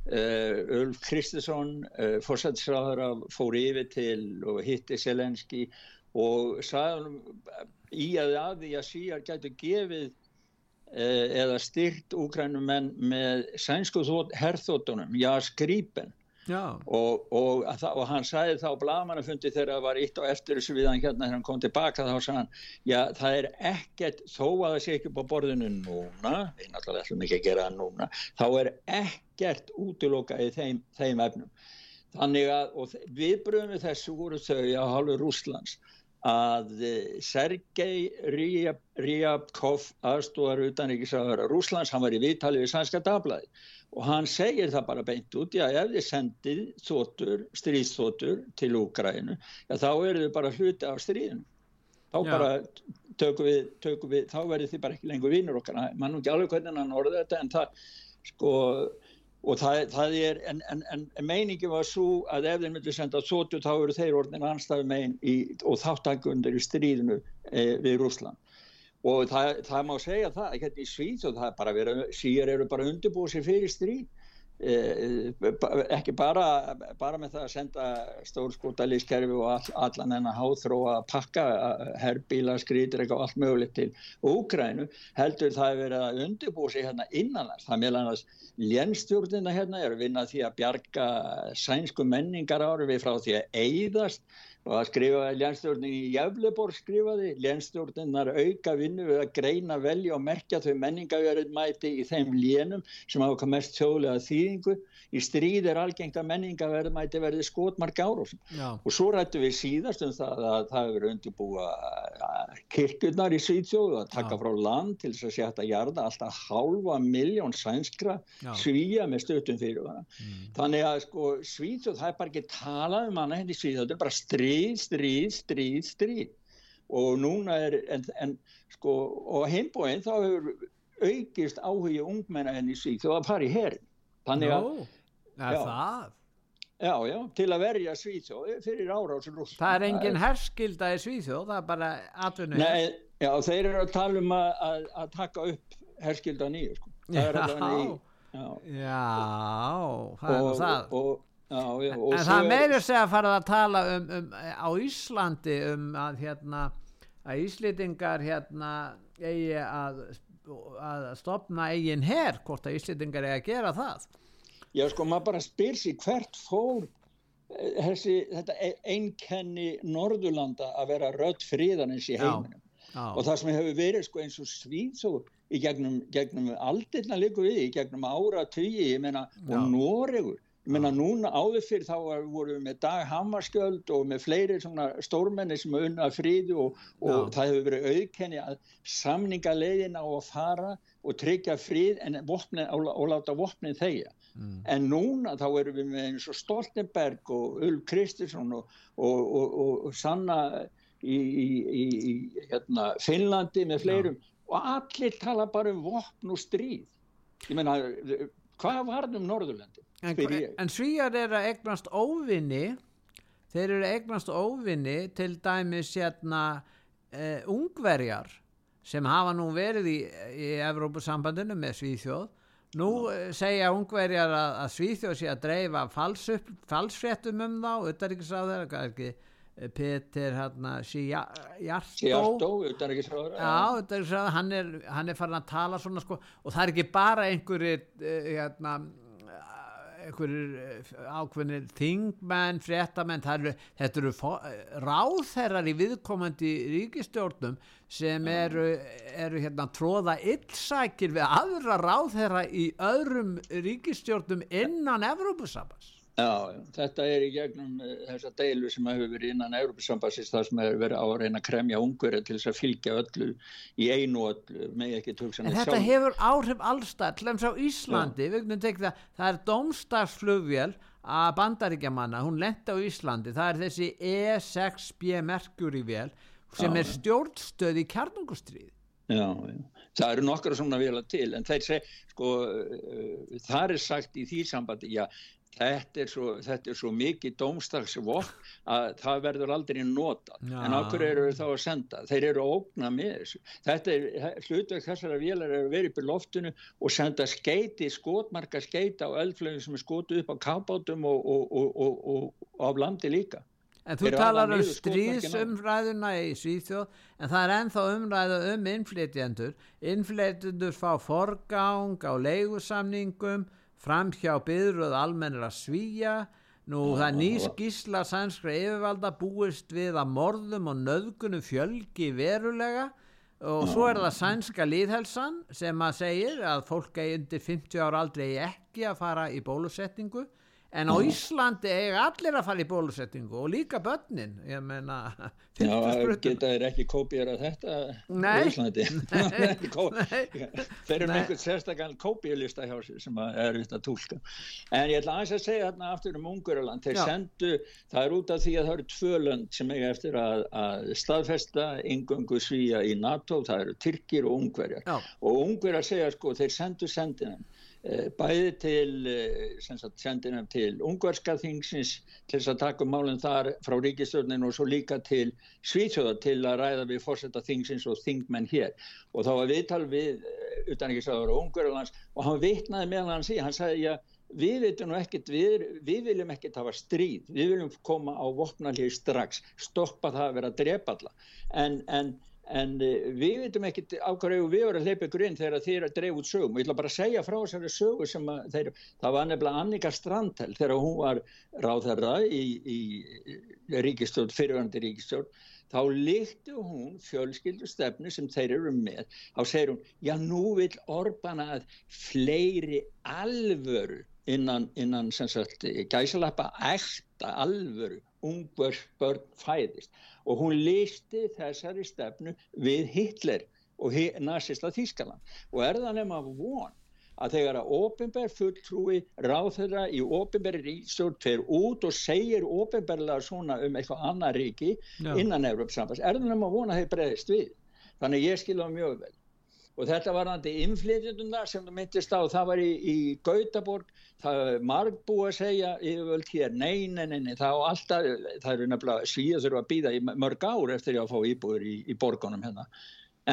Ulf Kristinsson e, fórsættisráður fór yfir til og hitti Selenski og sagði hann í að að því að síjar gætu gefið eða styrt úkrænumenn með sænsku herþóttunum, já skrýpen já, og, og, og hann sagði þá blamanufundi þegar það var eitt á eftir þessu við hann hérna þegar hann kom tilbaka þá sagði hann já það er ekkert þó að það sé ekki á borðinu núna við náttúrulega ætlum ekki að gera það núna þá er ekkert útilokað í þeim, þeim efnum. Þannig að og þe- viðbröðum við þessu voru þau á hálfu Rússlands að Sergei Ryab- Ryabkov aðstóðar utanríkisáður Rússlands, hann var í viðtali við Sænska Dablaði og hann segir það bara beint út, já ef þið sendið þóttur, stríðsþóttur til Úgrænu, já þá eru þið bara hluti af stríðinu. Þá Já. bara tökum við, tökum við, þá verður þið bara ekki lengur vinnur okkar. Man nú ekki alveg hvernig hann orðið þetta en það, sko, og það, það er, en, en, en meiningi var svo að ef þeir myndu senda þóttur þá eru þeir orðin anstæðu megin í, og þáttakundur í stríðinu e, við Rússland. Og það, það má segja það hérna í Svíð og það er bara verið, síjar eru bara undirbúið sér fyrir stríð ekki bara, bara með það að senda stórskótalískerfi og all, allan hennar háþróa að pakka eh, herbíla, skrýtir eitthvað allt mögulegt til Úgrænu heldur það er verið að undirbúið sér hérna innanlands, það meðal annars lénstjórnina hérna er að vinna að því að bjarga sænsku menningar árifi frá því að eyðast og að skrifa lénstjórnin í Jæfleborg skrifaði, lénstjórninnar auka vinnu við að greina, velja og merkja þau menningaverið mæti í þeim lénum sem hafa mest þjóðlega þýðingu í stríð er algengt að menningaverið mæti verði skotmark já, og svo rættu við síðast um það að það hefur undirbúa kirkjurnar í Svíðsjóðu að taka Já. frá land til þess að að jarða alltaf hálfa miljón sænskra Já. svíja með stöttum fyrir það. mm. Þannig að sko Svíðsjóð, það er bara ekki talað um er stríð, stríð, stríð, stríð. Og núna er, en, en sko, og heimbóin þá hefur aukist áhugi ungmenna henni Svíðsjóð að fara í herin. Þannig að, Nú, er Já. það? já, já, til að verja Svíðsjóð fyrir árásur rúst. Það er engin herskilda í Svíþjóð, það er bara atvinnu. Nei, já, þeir eru að tala um að, að, að taka upp herskilda nýju, sko. Það er í, já. Já, það er Og, það. og, já, já, og en það er- meður segja að fara að tala um, um á Íslandi um að hérna að Íslendingar hérna eigi að, að stopna eigin her, hvort að Íslendingar eigi að gera það. Já, sko, maður bara spyr sér hvert fór eh, þessi, þetta e- einkenni Norðurlanda að vera rödd fríðanins í heiminum. Já, Og það sem hefur verið sko eins og Svíðsó í gegnum, gegnum aldirna líku við, í gegnum ára tugi, ég meina, og Noregur, Ég meina núna áður fyrir þá vorum við með Dag Hammarskjöld og með fleiri svona stórmenni sem unna friði og, og það hefur verið auðkenni að samningaleiðin á að fara og tryggja frið en vopnin, og, og láta vopnin þegja. En núna þá erum við með eins og Stoltenberg og Ulf Kristinsson og, og, og, og, og Sanna í, í, í, í hérna, Finnlandi með fleirum og allir tala bara um vopn og stríð. Ég meina, hvað varð um Norðurlandi? En, en svíjar eru að eignast óvinni þeir eru að eignast óvinni til dæmis hérna uh, ungverjar sem hafa nú verið í, í Evrópusambandinu með Svíþjóð. Nú uh, segja ungverjar að, að Svíþjóð sé að dreifa falsup, falsfréttum um þá ekki eh, Peter hérna Sjartó Sjartó, utan ekki sráður. Já, þetta svo að hann er, hann er farin að tala svona sko. Og það er ekki bara einhverjir hérna uh, ákveðnir þingmenn, eru, þetta eru ráðherrar í viðkomandi ríkistjórnum sem eru, eru hérna tróða illsækir við aðra ráðherra í öðrum ríkistjórnum innan Evrópusabas Já, já, þetta er í gegnum uh, þessa deilu sem hefur verið innan Európa-sambassins þar sem hefur verið á að reyna að kremja ungverja til þess að fylgja öllu í einu öllu, með ekki hugsa En þetta sjálf. hefur áhrif allstað, til þess á Íslandi, það, það er dómstagsflugvél að bandaríkjamanna, hún lendi á Íslandi, það er þessi E6B Mercury vél sem er stjórnstöð í kjarnungustrið. Já, já. Það eru nokkra svona vila til en þeir seg, sko, uh, það er sagt í því sambandi, já, þetta er svo, þetta er svo mikið dómstagsvokk að það verður aldrei nota. Já. En okkur eru þá að senda? Þeir eru að ógna með þessu. Þetta er, hlutverk þessara vélar er að vera upp í loftinu og senda skeiti, skotmarka skeita á eldflögum sem er skotu upp á kábátum og, og, og, og, af landi líka. En þú talar um stríðsumræðuna í Svíþjóð, en það er ennþá umræða um innflytjendur. Innflytjendur fá forgang á leigusamningum, framhjá byðröð almennir að svíja. Nú það er ný skísla sænskra yfirvalda búist við að morðum og nöðgunum fjölgi verulega. Og svo er það sænska líðhelsan sem að segir að fólk eigi undir 50 ára aldrei ekki að fara í bólusetningu en á Íslandi eiga allir að fara í bólusetningu og líka börnin ég meina geta þeir ekki kópíara þetta Nei. í Íslandi? Þeir eru með einhvern sérstakann kópíalista hjá sér sem er vitt að túlka. En ég ætla aðeins að segja þarna aftur um Ungurland þeir Já. sendu, það er út af því að það eru tvö lönd sem eiga eftir að, að staðfesta ingöngu svíja í NATO, það eru Tyrkir og Ungverjar. Já. og Ungverjar segja sko, þeir sendu sendinum bæði til eh, sendinum til ungverska þingsins til þess að taka málinn þar frá ríkistjórnin og svo líka til Svíþjóða til að ræða við fórseta þingsins og þingmenn hér. Og þá var viðtal við utanrikiðsraður og ungverðarlands og hann vitnaði meðan hann sí, hann sagði já við veitum ekkert, við, við viljum ekkert hafa stríð, við viljum koma á vopnalíð strax, stoppa það að vera að drepa alla en, en En eh, við veitum ekkert á hverju við vorum að hleypa ykkur inn þegar þeir að dreif út sögum. Og ég ætla bara að segja frá þessari sögu sem að þeir, það var nefnilega Annika Strandhæl þegar hún var ráðherra í, í ríkistjórn, fyrirvandi ríkistjórn þá líktu hún fjölskyldu stefnu sem þeir eru með. Þá segir hún, já nú vil Orbán að fleiri alvöru innan, innan sem sagt gæsalappa ekta alvöru ungvers börn fæðist og hún listi þessari stefnu við Hitler og nasista Þískaland og er það nema von að þegar að ofinber fulltrúi ráðherra í ofinberi ríkstjórn fer út og segir ofinberlega svona um eitthvað annað ríki Já. innan Evropasambands, er það nema von að þeir breyðist við. Þannig að ég skilja það mjög vel. Og þetta var hann til innflytjunduna sem þú myndist á, það var í, í Gautaborg, það er marg búið að segja yfirvöld hér, nei, nei, nei, nei, það, alltaf, það eru nefnilega svíða þurfa að býða í mörg ár eftir að fá íbúður í, í borgunum hérna.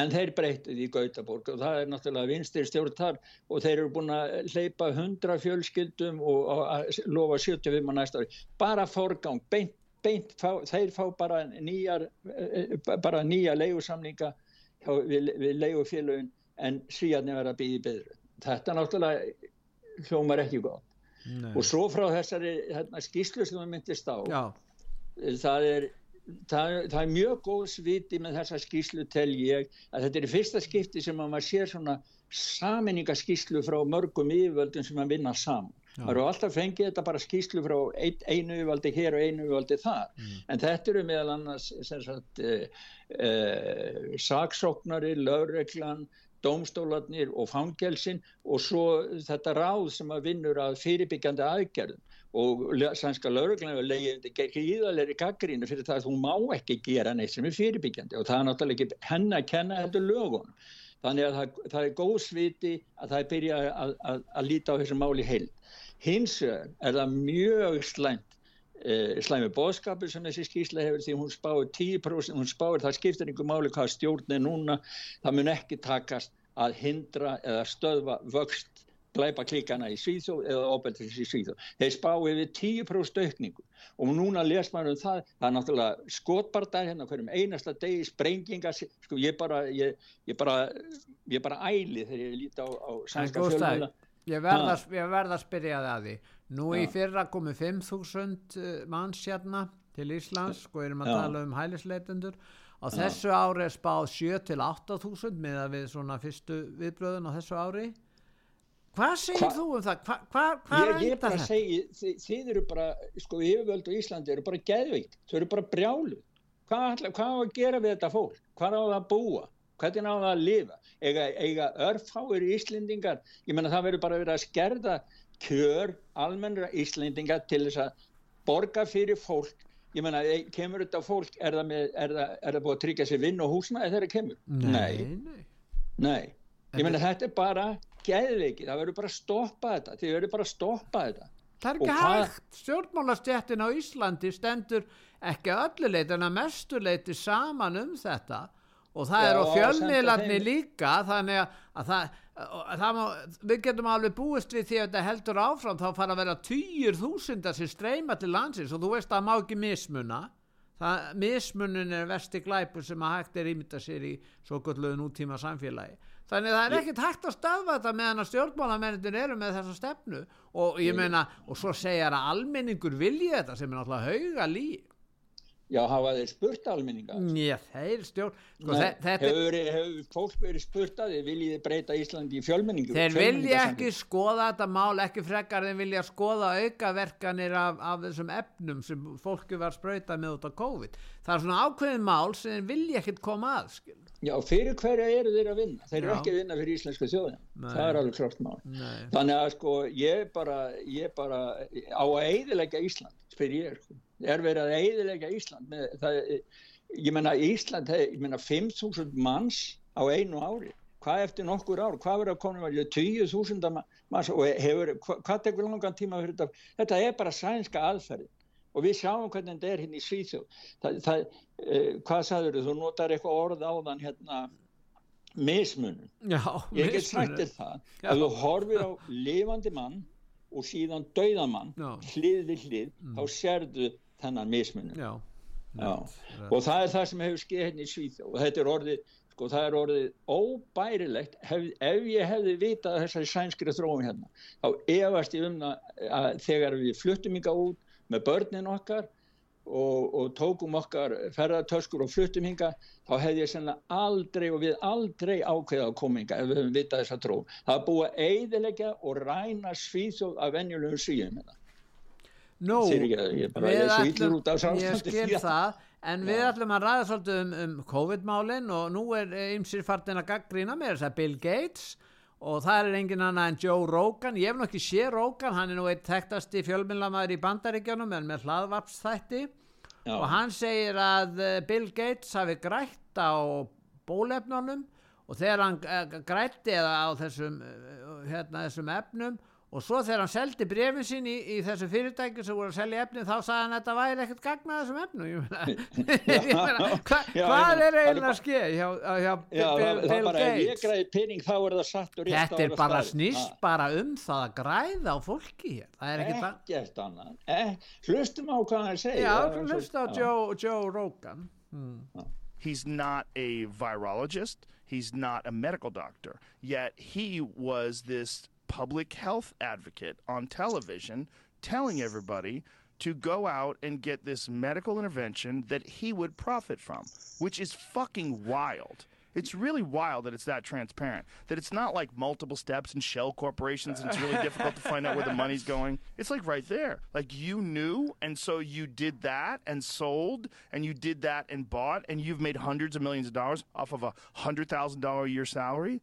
En þeir breytið í Gautaborg og það er náttúrulega vinstir stjórn þar og þeir eru búin að hleypa 100 fjölskyldum og, lofa 75 á næsta ári. Bara forgang, beint, beint, fá, þeir fá bara nýjar, eh, bara nýja leigusamninga hjá, við, við leigufélögin en svíjarnir verða að býða í byður. Þetta náttúrulega hljómar ekki gott. Nei. Og svo frá þessari hérna, skýslu sem það myndist á, Já, það er, það, það er mjög góð sviti með þessa skýslu tel ég að þetta er í fyrsta skipti sem að maður sér svona saminningaskýslu frá mörgum yfirvöldum sem að vinna saman maður eru alltaf fengið þetta bara skýslu frá ein, einu yfirvaldi hér og einu yfirvaldi þar. Mm. en þetta eru meðal annars sem sagt uh, uh, saksóknari, lögreglan dómstólarnir og fangelsin og svo þetta ráð sem að vinnur að fyrirbyggjandi aðgerðum. Og sænska lögreglan hefur leiðið gríðalegri gaggrínu fyrir það að þú má ekki gera neitt sem er fyrirbyggjandi. Og það er náttúrulega ekki henn að kenna heldur lögunum þannig að það, það er góð sviti að það er byrja að, að, að líta á þessu máli heild. Hins er það mjög slæmt eh, slæmi bóðskapur sem þessi skýrsla hefur því hún spáir 10% hún spáir það skiptir einhver máli hvað stjórn er núna það mun ekki takast að hindra eða stöðva vöxt glæpa klíkana í Svíþjóð eða óbeltis í Svíþjóð. Þeir spá yfir 10% aukningu og núna les maður um það, það er náttúrulega skotbardar hérna hverjum einasta degi, sprengingar, sko ég bara, ég, ég bara, ég bara æli þegar ég líti á, á sænska fjölmjöla. ég verð að, ég verð að spyrja það að því. Nú í Já. fyrra komu 5.000 uh, manns hérna til Íslands, sko erum að Já. tala um hælisleitundur. Á þessu ári er spáð 7 til 8.000 með að við svona fyrstu viðbröðun á þessu ári. Hvað segir Hva- þú um það? Hva, hva, Ég, ég bara segi, þið, þið eru bara, sko, yfirvöld á Íslandi eru bara geðveikt, þau eru bara brjálu. Hvað, á að gera við þetta fólk? Hvað á það að búa? Hvernig á það að lifa? Eiga, eiga örfáir Íslendingar, ég menna það verður bara verið að skerða kjör almennra Íslendingar til þess að borga fyrir fólk. Ég menna, kemur þetta fólk, er það, með, er það, er það búið að tryggja sér vinn og húsnaði þegar það kemur? Nei, nei. Nei, ég meina þetta er bara geðveiki, það verður bara að stoppa þetta, þið verður bara að stoppa þetta. Það er ekki hvað- hægt. Stjórnmálastjættin á Íslandi stendur ekki að öllu leiti en að mestu leiti saman um þetta. Og það Já, er á fjölmiðlarni líka þannig að, að, það, að það má, við getum alveg búist við því að þetta heldur áfram þá fara að vera týjur þúsundar sem streyma til landsins. Og þú veist að það má ekki mismuna. Það, mismunin er vesti glæpur sem að hægt er ímynda sér í svo gulluðu nútíma samfélagi þannig að það er ekkert hægt að stöðva þetta meðan að stjórnmálamennir eru með þessa stefnu. Og ég meina, og svo segja að almenningur vilji þetta sem er náttúrulega hauga líf Já, hafa þeir spurt almenninga? Njá, þeir stjórn sko, Nei, þe- þetta hefur, hefur fólk verið spurt að þið viljið þið breyta Íslandi í fjölmenningu? Þeir vilja ekki skoða þetta mál, ekki frekar en vilja skoða aukaverkanir af, af þessum efnum sem fólki var sprautað með út á COVID. Það er svona ákveðin mál sem þeir vilja ekkert koma að, skil. Já, fyrir hverja eru þeir að vinna? Þeir eru Já. ekki að vinna fyrir íslensku þjóðin. Nei. Það er alveg klart mál. Nei. Þannig að sko, ég bara, ég bara á að eiðilegja Ísland, spyr ég, sko. Er verið að eiðilegja Ísland? Með, það, ég menna Ísland, ég menna 5.000 manns á einu ári. Hvað eftir nokkur ár? Hvað verður að koma með 20.000 manns og hefur, hvað, tekur langan tíma fyrir þetta? Þetta er bara sænska aðferði og við sjáum hvernig þetta er hérna í Svíþjóð. Það, það, eh, hvað sagður þú? Þú notar eitthvað orð áðan hérna mismunum. Já, Ég get sagt þér það Já. að þú horfir á lifandi mann og síðan dauðan mann Já. Mm. hlið við hlið, þá sérðu þennan mismunum. Já, Já. Og það er það sem hefur skeið hérna í Svíþjóð og þetta er orðið, sko það er orðið óbærilegt hef, ef ég hefði vitað þessari sænskri þróum hérna, þá efast ég um það að þegar við fluttum yngar út með börnin okkar og, og tókum okkar ferðartöskur og fluttum hinga þá hefði ég sennilega aldrei og við aldrei ákveða að koma hinga ef við höfum vitað þessa trú. Það er búið að eiðilegja og ræna svíþjóð af venjulegum svíðum hérna. Nú, Fyrirgefðu, ég bara- ég ætlum- ég skil það, en við ætlum að ræða svolítið um, um COVID-málin og nú er ymsir fartin að gaggrína með þess að Bill Gates og það er engin annað en Joe Rogan, ég hef nú ekki sé Rogan, hann er nú eitt þekktasti fjölmillamæður í bandaríkjanum en með hlaðvarpsþætti. Já. og hann segir að eh, Bill Gates hafi grætt á bólefnunum og þegar hann eh, grætti eða á þessum, eh, hérna, þessum efnum og svo þegar hann seldi brefin sín í, í þessu fyrirtæki sem voru að selja efni þá sagði hann að þetta væri ekkert þessum ég meina hva, Já, hvað er eiginlega að ske hjá, hjá Já, Bill, Bill Gates? pening er þetta er bara snýst bara um það að græða á fólki hér. Það er ekkert að annað. Eh, hlustum á hvað hann segir. Já, Það svo- hlusta á. Joe, Joe Rogan. He's not a virologist. He's not a medical doctor. Yet he was this public health advocate on television telling everybody to go out and get this medical intervention that he would profit from, which is fucking wild. It's really wild that it's that transparent. That it's not like multiple steps and shell corporations and it's really difficult to find out where the money's going. It's like right there. Like you knew and so you did that and sold and you did that and bought and you've made hundreds of millions of dollars off of a $100,000 a year salary.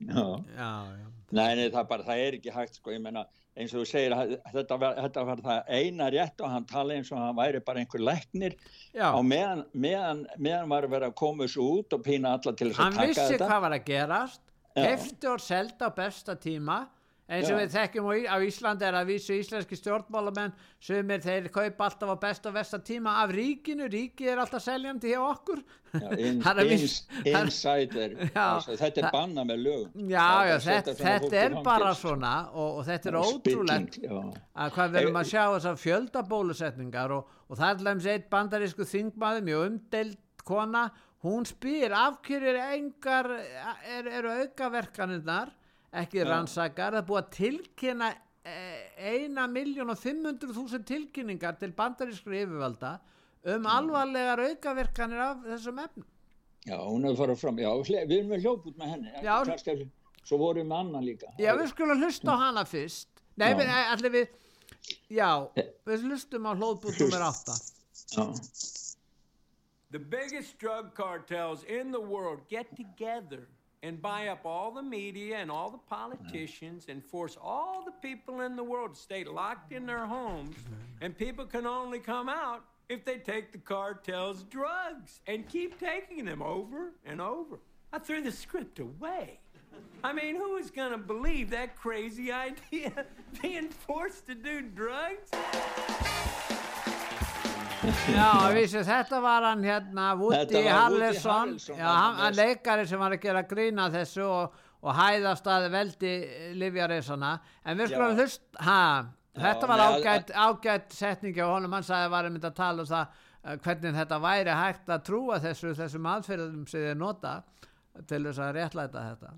Já. Já, já. Nei, nei, það, bara, það er ekki hægt sko, ég meina, eins og þú segir að þetta var, þetta var það eina rétt og hann tala eins og hann væri bara einhver læknir Já. og meðan, meðan, meðan var verið að koma þessu út og pína alla til þess hann að taka vissi þetta hvað var að gerast kefti og seldi á besta tíma eins og Já. við þekkjum á Í- Íslandi er að vísu íslenski stjórnmálamenn sumir þeir kaupa alltaf á besta og versta tíma af ríkinu, ríkið er alltaf seljandi hjá okkur. Já, in, er ins, insider. Já, þetta er banna með lögum. Já, já, er að þetta, þetta í er bara svona og, og þetta er ótrúlegt að hvað Eh, að sjá þessar fjöldabólusetningar og, og það er dæmis eitt bandarísku þingmaður mjög umdeild kona. Hún spyr af hverju er engar er, eru aukaverkanirnar ekki rannsakar það er búið að tilkynna eh, eina miljón og 500 þúsund tilkynningar til bandarískri yfirvalda um alvarlegar aukaverkanir af þessum efnum. Já, hún hefur farið fram. Já, við erum með hljóp út með henni. Já. Kannski, svo vorum við með annan líka. Já við skulum hlusta á hana fyrst. Nei, Já. við, allir við já, við hlustum á hlóðbútt nummer 8 já. The biggest drug cartels in the world get together and buy up all the media and all the mm-hmm. politicians and force all the people in the world to stay locked in their homes. Mm-hmm. And people can only come out if they take the cartel's drugs and keep taking them over and over. I threw the script away. I mean, who is going to believe that crazy idea? Being forced to do drugs? Já, vissu, þetta var hann hérna Woody var Harrelson. Já, leikari sem var að gera grína þessu og, og hæðast að veldi livjareysana en við skulum Já. hlust ha, þetta var nei, að- ágætt, ágætt setningi á honum, hann sagði að var einmitt að tala um það eh, hvernig þetta væri hægt að trúa þessu þessum aðferðum sem þið nota til þess að réttlæta þetta.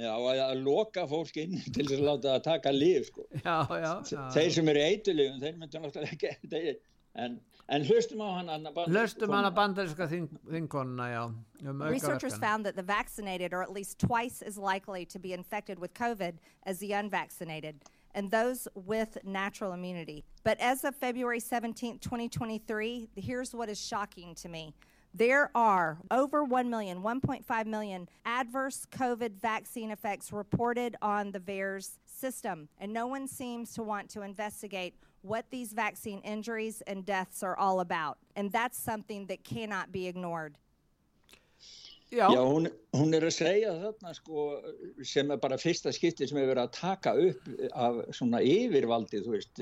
Já, og að loka fólk inn til þess að láta það taka líf sko. Já, já, já. þeir sem eru eitulífum þeir myndu náttúrulega ekki en, en hlustum á hann Anna hana bandaríska þing, já um Researchers aukaverkanir. found that the vaccinated are at least twice as likely to be infected with COVID as the unvaccinated, and those with natural immunity. But as of February 17, 2023, here's what is shocking to me. There are over 1 million, 1.5 million adverse COVID vaccine effects reported on the VAERS system, and no one seems to want to investigate what these vaccine injuries and deaths are all about. And that's something that cannot be ignored. Já, Já, hún, hún er að segja þarna sko sem er bara fyrsta skipti sem hefur verið að taka upp af svona yfirvaldi, þú veist,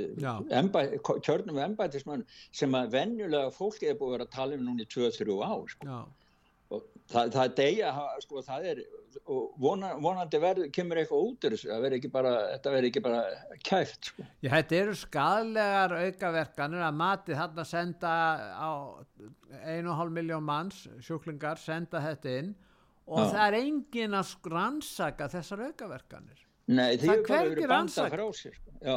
embæ, kjörnum embætismann sem að venjulega fólki er búið að vera að tala um núna í 2-3 ár sko. já og það, það er degja, sko, það er vona, vonandi verður, kemur eitthvað út bara, þetta verður ekki bara kæft, sko. Já, þetta eru skadlegar aukaverkanir að mati þarna senda á einu og hálf miljón manns, sjúklingar, senda þetta inn og Já. það er engin að rannsaka þessar aukaverkanir. Nei, Það er hvergi frá sér, sko. Já,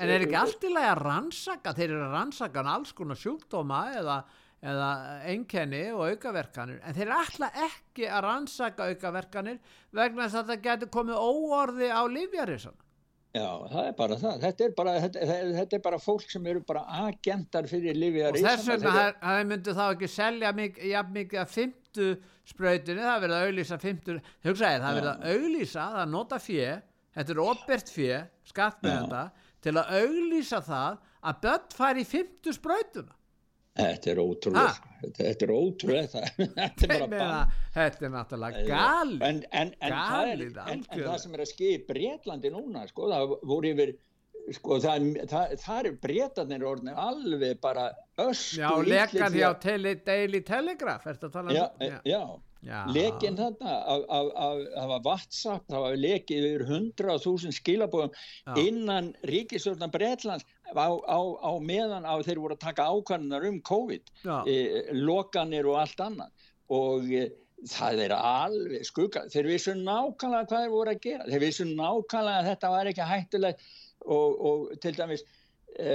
En er ekki allt í lagi að rannsaka, þeir eru að rannsaka alls konar sjúkdóma eða, eða einkenni og aukaverkanir, en þeir alltaf ekki að rannsaka aukaverkanir vegna þess að það getur komið óorði á lífjarísana. Já, það er bara það. Þetta er bara, þetta, þetta er bara fólk sem eru bara agentar fyrir Livia og þess vegna það- það myndu þá ekki selja mik jafn mikið af fymtu sprautinu, það er verið að auðlýsa fymtu, hugsaði, það er verið að auðlýsa það er nota fjö, þetta er opert fjö skatt með þetta til að auðlýsa það að börn fari í fymtu sprautuna Þetta er ótrúlega, sko. þetta, þetta er ótrúlega þetta er bara þetta er náttúrulega galið. En, en, en, það er, Galið, en, það sem er að skilja Breitlandi núna, sko, það voru yfir, sko, það, það, það er Breitarnir orðin alveg bara ösku Já, lekan hjá Daily Telegraph, ertu að tala um já, Já. Lekin þarna það var WhatsApp, það var lekið yfir 100.000 skilabóðum innan ríkistjórnar Breitlands á, á, á meðan á þeir voru að taka ákvarðanar um COVID e, lokanir og allt annað. Og e, það er alveg skugga, þeir vissu nákvæmlega hvað þeir voru að gera, þeir vissu nákvæmlega að þetta var ekki hættulegt. Og, og til dæmis e,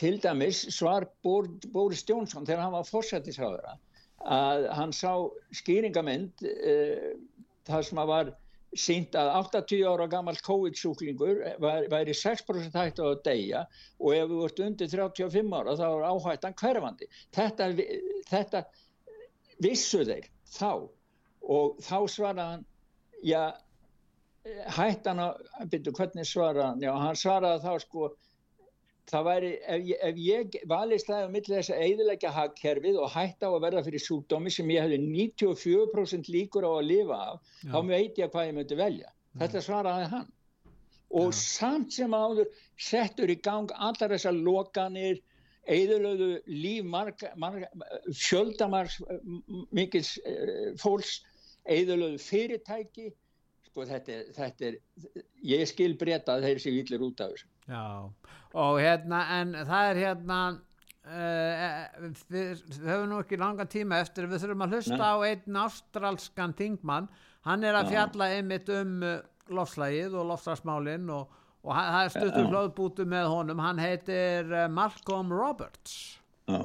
til dæmis svar Bor, Boris Jónsson þegar hann var fórsættisráðura að hann sá skýringamynd uh, þar sem að var sínt að 80 ára gammal COVID-sjúklingur væri 6% hægt á að deyja og ef þú ert undir 35 ára þá er áhættan hverfandi. Þetta, þetta vissu þeir þá og þá svaraði hann, já, hættan að, byrju hvernig svaraði hann, já hann svaraði þá sko það væri, ef ég, ef ég valist það á milli þess að eiðilegja hagkerfið og hætta á að verða fyrir sjúkdómi sem ég hefði 94% líkur á að lifa af, Já. þá veit ég hvað ég mötti velja. Já. Þetta svaraði hann. Og Já. samt sem áður settur í gang allar þessar lokanir, eiðilöðu líf, fjöldamarks mikils eh, fólks, eiðilöðu fyrirtæki, sko þetta, þetta er, ég skil breyta þeir séu yllir út af þessu. Já, og hérna, en það er hérna, uh, við, við höfum nú ekki langa tíma eftir, við þurfum að hlusta Nei. á einn ástralskan tingmann, hann er að fjalla einmitt um uh, lofslægið og lofslagsmálinn og, og það er stuttur hlöðbútu með honum, hann heitir Malcolm Roberts. Já.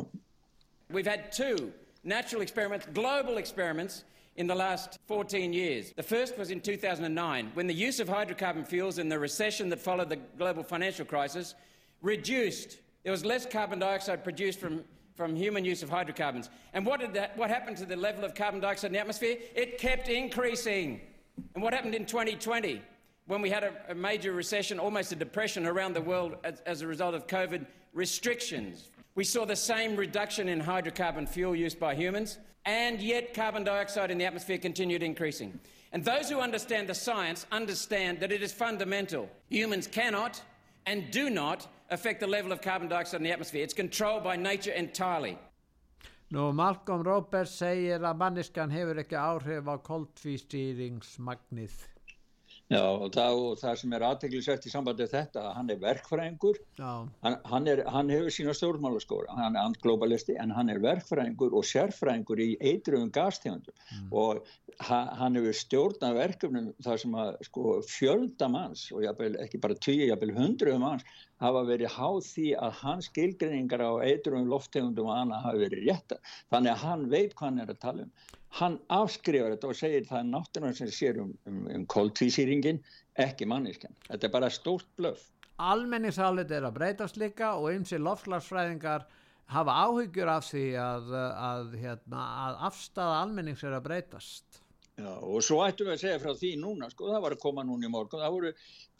We've had two natural experiments, global experiments, in the last 14 years. The first was in 2009, when the use of hydrocarbon fuels in the recession that followed the global financial crisis reduced. There was less carbon dioxide produced from, from human use of hydrocarbons. And what, did that, what happened to the level of carbon dioxide in the atmosphere? It kept increasing. And what happened in 2020? When we had a, a major recession, almost a depression around the world as, as a result of COVID restrictions. We saw the same reduction in hydrocarbon fuel use by humans and yet carbon dioxide in the atmosphere continued increasing. And those who understand the science understand that it is fundamental. Humans cannot and do not affect the level of carbon dioxide in the atmosphere. It's controlled by nature entirely. Nú, Malcolm Roberts segir að manniskan hefur ekki áhrif á. Já og það, og það sem er aðteglisvægt í sambandi þetta hann er verkfræðingur, hann, hann, er, hann hefur sína stjórnmálaskóra, hann er andglobalisti en hann er verkfræðingur og sérfræðingur í eitruðum gastegundum. Mm. og hann hefur stjórnað verkefnum þar sem að sko, fjölda manns og jafnvel, ekki bara tíu, jáfnvel hundruðum manns hafa verið háð því að hans skilgreiningar á eitruðum lofttegundum og annað hafa verið rétta, þannig að hann veit hvað hann er að tala um hann afskrifar þetta og segir það er náttúrulega sem sér um, um, um kóltvísýringin, ekki manniskan. Þetta er bara stórt blöf. Almenningsálit er að breytast líka og eins og lofslagsfræðingar hafa áhyggjur af því að, að, hérna, að afstæða almennings er að breytast. Já, og svo ættum við að segja frá því núna, sko, það var að koma núna í morgun, það voru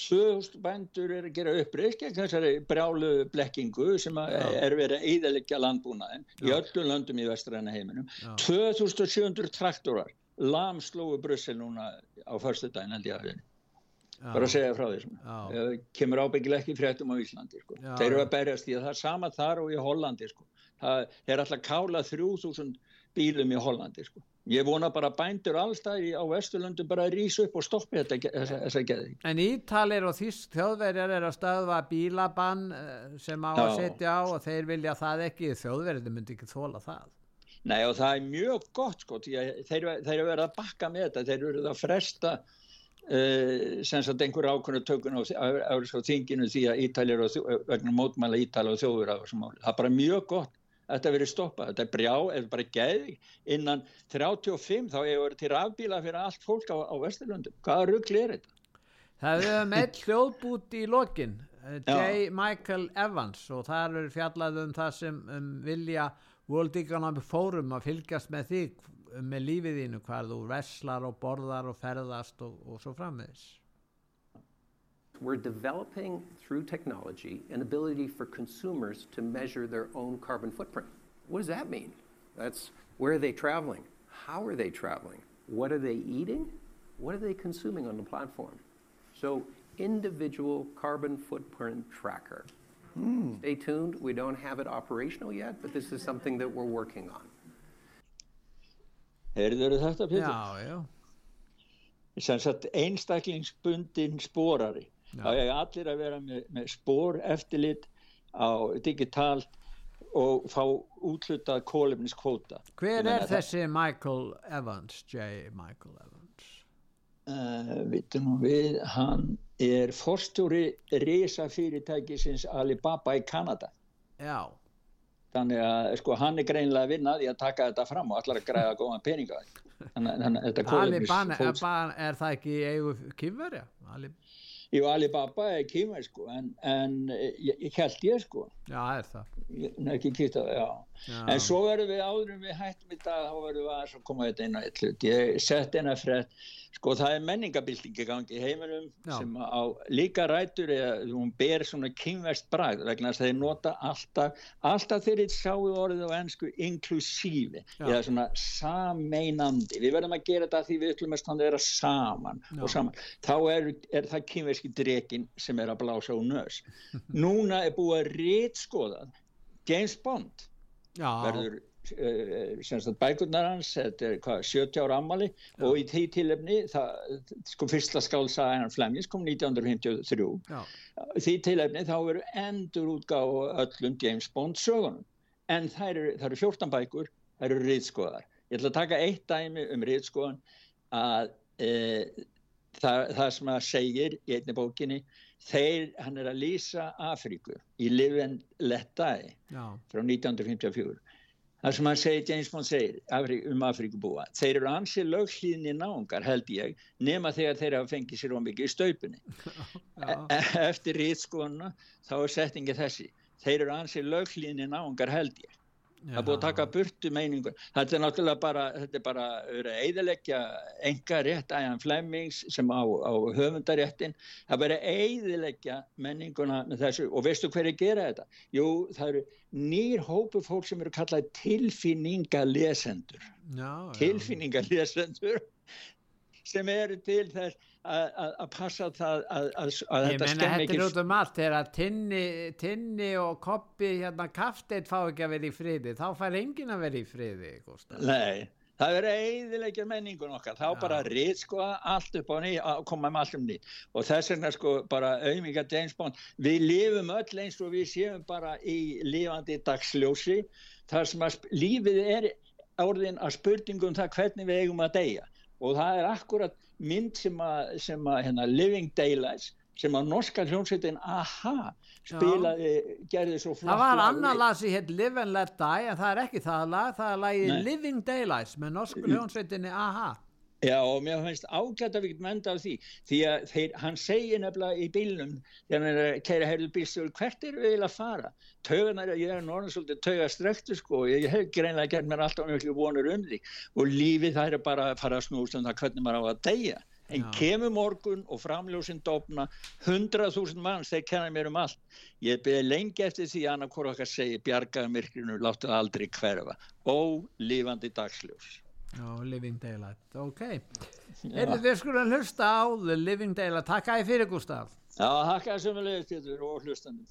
2000 bændur er að gera uppreist gegn þessari brjálu blekkingu sem er verið að eðalegja landbúnaðin í öllum löndum í vestræna heiminum. Já. 2700 traktorar lamslóðu Brussel núna á förstu daginn held ég að við. Bara að segja frá því, kemur ábyggileg ekki fréttum á Íslandi, sko. Þeir eru að berjast í það, það er sama þar og í Hollandi, sko. Það er alltaf kála 3000 bílum í Hollandi, sko. Ég vona bara bændur allstað á Vesturlundu bara að rýsa upp og stoppi þetta þessa geði. En Ítalir og þjóðverjar er að stöðva bílabann eh, sem á Já. að setja á og þeir vilja það ekki, þjóðverðinu myndi ekki þóla það. Nei og það er mjög gott sko, þeir, þeir eru verið að bakka með þetta, þeir eru verið að fresta uh, sem sagt einhver ákvöndu tökun á, á, á, á þinginu því að Ítalir og vegna mótmæla Ítalir og þjóðverðar það er bara mjög gott þetta verið stoppað, þetta er brjá eða bara geði innan 35 þá hefur til rafbíla fyrir allt fólk á, á Vesturlundum, hvaða ruggli er þetta? Það er með hljóðbút í lokin eh, J. Michael Evans og það er fjallað um það sem um, vilja World Economic Forum að fylgjast með því með lífið þínu hvað þú veslar og borðar og ferðast og, og svo frammiðis we're developing through technology an ability for consumers to measure their own carbon footprint. What does that mean? That's where are they traveling? How are they traveling? What are they eating? What are they consuming on the platform? So, individual carbon footprint tracker. Mm. Stay tuned. We don't have it operational yet, but this is something that we're working on. Heyrður þetta, Pétur? Já, já. Sem sagt einstaklingsbundin spórari. Þá er allir að vera með, með spór eftirlit á digitalt og fá útlutað kólefniskvóta Hver er þessi. Michael Evans, J. Michael Evans? Uh, Vittu nú við hann er forstjóri resa fyrirtækisins Alibaba í Kanada Já þannig að sko hann er greinlega að vinna því að taka þetta fram og allar að græða góðan peninga þannig að þetta kolefnis Alibaba er, það ekki eigu kýmverja? Alib Jú, Alibaba er kýmur sko en, en ég, ég held ég sko Já, það er það. er ekki kýtt á það, já. Já. En svo verðum við áður en við hættum í dag, þá verðum við aðeins að koma þetta inn á eitt hlut. Ég sett eina frétt, sko það er menningabilding í gangi í heiminum Já. sem á líka rætur eða hún ber svona kynverst bragð vegna þess að þeir nota alltaf, alltaf þeir sáu orðið á ennsku inklusífi eða svona sameinandi. Við verðum að gera þetta því við ætlum að standa að vera saman Já. og saman. Þá er, er það kynverski drekin sem er að blása úr nös. Núna er búið að rítskoða James Bond Já, verður semst að bækurnar hans þetta er hvað, 70 ára ammali og í því tilefni það, sko fyrsta skálsaga hann Flemings kom 1953 já, því tilefni þá verður endur útgáð öllum James Bond sögunum. En það eru, það eru 14 bækur það eru rítskoðar ég ætla að taka eitt dæmi um rítskoðan að e, það, það sem að segir í einni bókinni þeir, hann er að lýsa Afríku í Live and Let Die já, frá 1954 það sem hann segir, James Bond segir Afri, um Afríkubúa, þeir eru ansið löghlýðni náungar held ég nema þegar þeir hafa fengið sér á mikið í staupunni e eftir rítskona þá er settingi þessi. Þeir eru ansið löghlýðni náungar held ég það er búið að taka burtu meiningur þetta er náttúrulega bara þetta er bara að eiðileggja enga rétt æjan Flemings sem á, á höfundaréttin að eiðileggja menninguna með þessu. Og veistu hverju gera þetta? Jú það eru nýr hópu fólk sem eru kallað tilfinningalesendur tilfinningalesendur sem eru til þess að- passa það að, að, að Ég þetta menna skemmi þetta er ekki út um allt. Þegar að tinni, tinni og koppi hérna kafteitt fá ekki að vera í friði þá fær enginn að vera í friði. Nei, það er eiðilegja menningun okkar, þá Já. bara rít sko allt upp á ný, að koma með allt um ný. Og þess vegna sko bara auðvitað James Bond, við lifum öll eins og við séum bara í lifandi dagsljósi, þar sem að lífið er orðin að spurningum það hvernig við eigum að deyja og það er akkurat mynd sem að, sem að hérna, Living Daylights sem að norska hljómsveitin AHA spilaði, gerði svo flott Það var annar lag. sem hétt Live and Let Die en það er ekki það lag, það er lagið Nei. Living Daylights með norsku hljónsveitinni AHA Já og mér finnst ágætt að við getum enda á því því að þeir, hann segir nefnilega í bílnum þegar hann er að keira heyrðu bílstjóður hvert eru við að fara? Tauganar, ég er norðan svolítið tauga strektu sko og ég hef greinlega gert mér alltaf mjög vonur um því. Og lífið það er bara að fara að snúst um það hvernig maður á að deyja. En Já. kemur morgun og framljósin dofna 100.000 manns, þeir kenna mér um allt. Ég beði lengi eftir því að annað hvort okkar segi bjargaðu myrkrinu, láttu aldrei hverfa. Ólífandi dagsljós Já, Living Daylight, ok. Heyrðu, Við skulum hlusta á The Living Daylight. Takk að ég fyrir Gústaf Já, hakka sem við leiðist og hlustandi.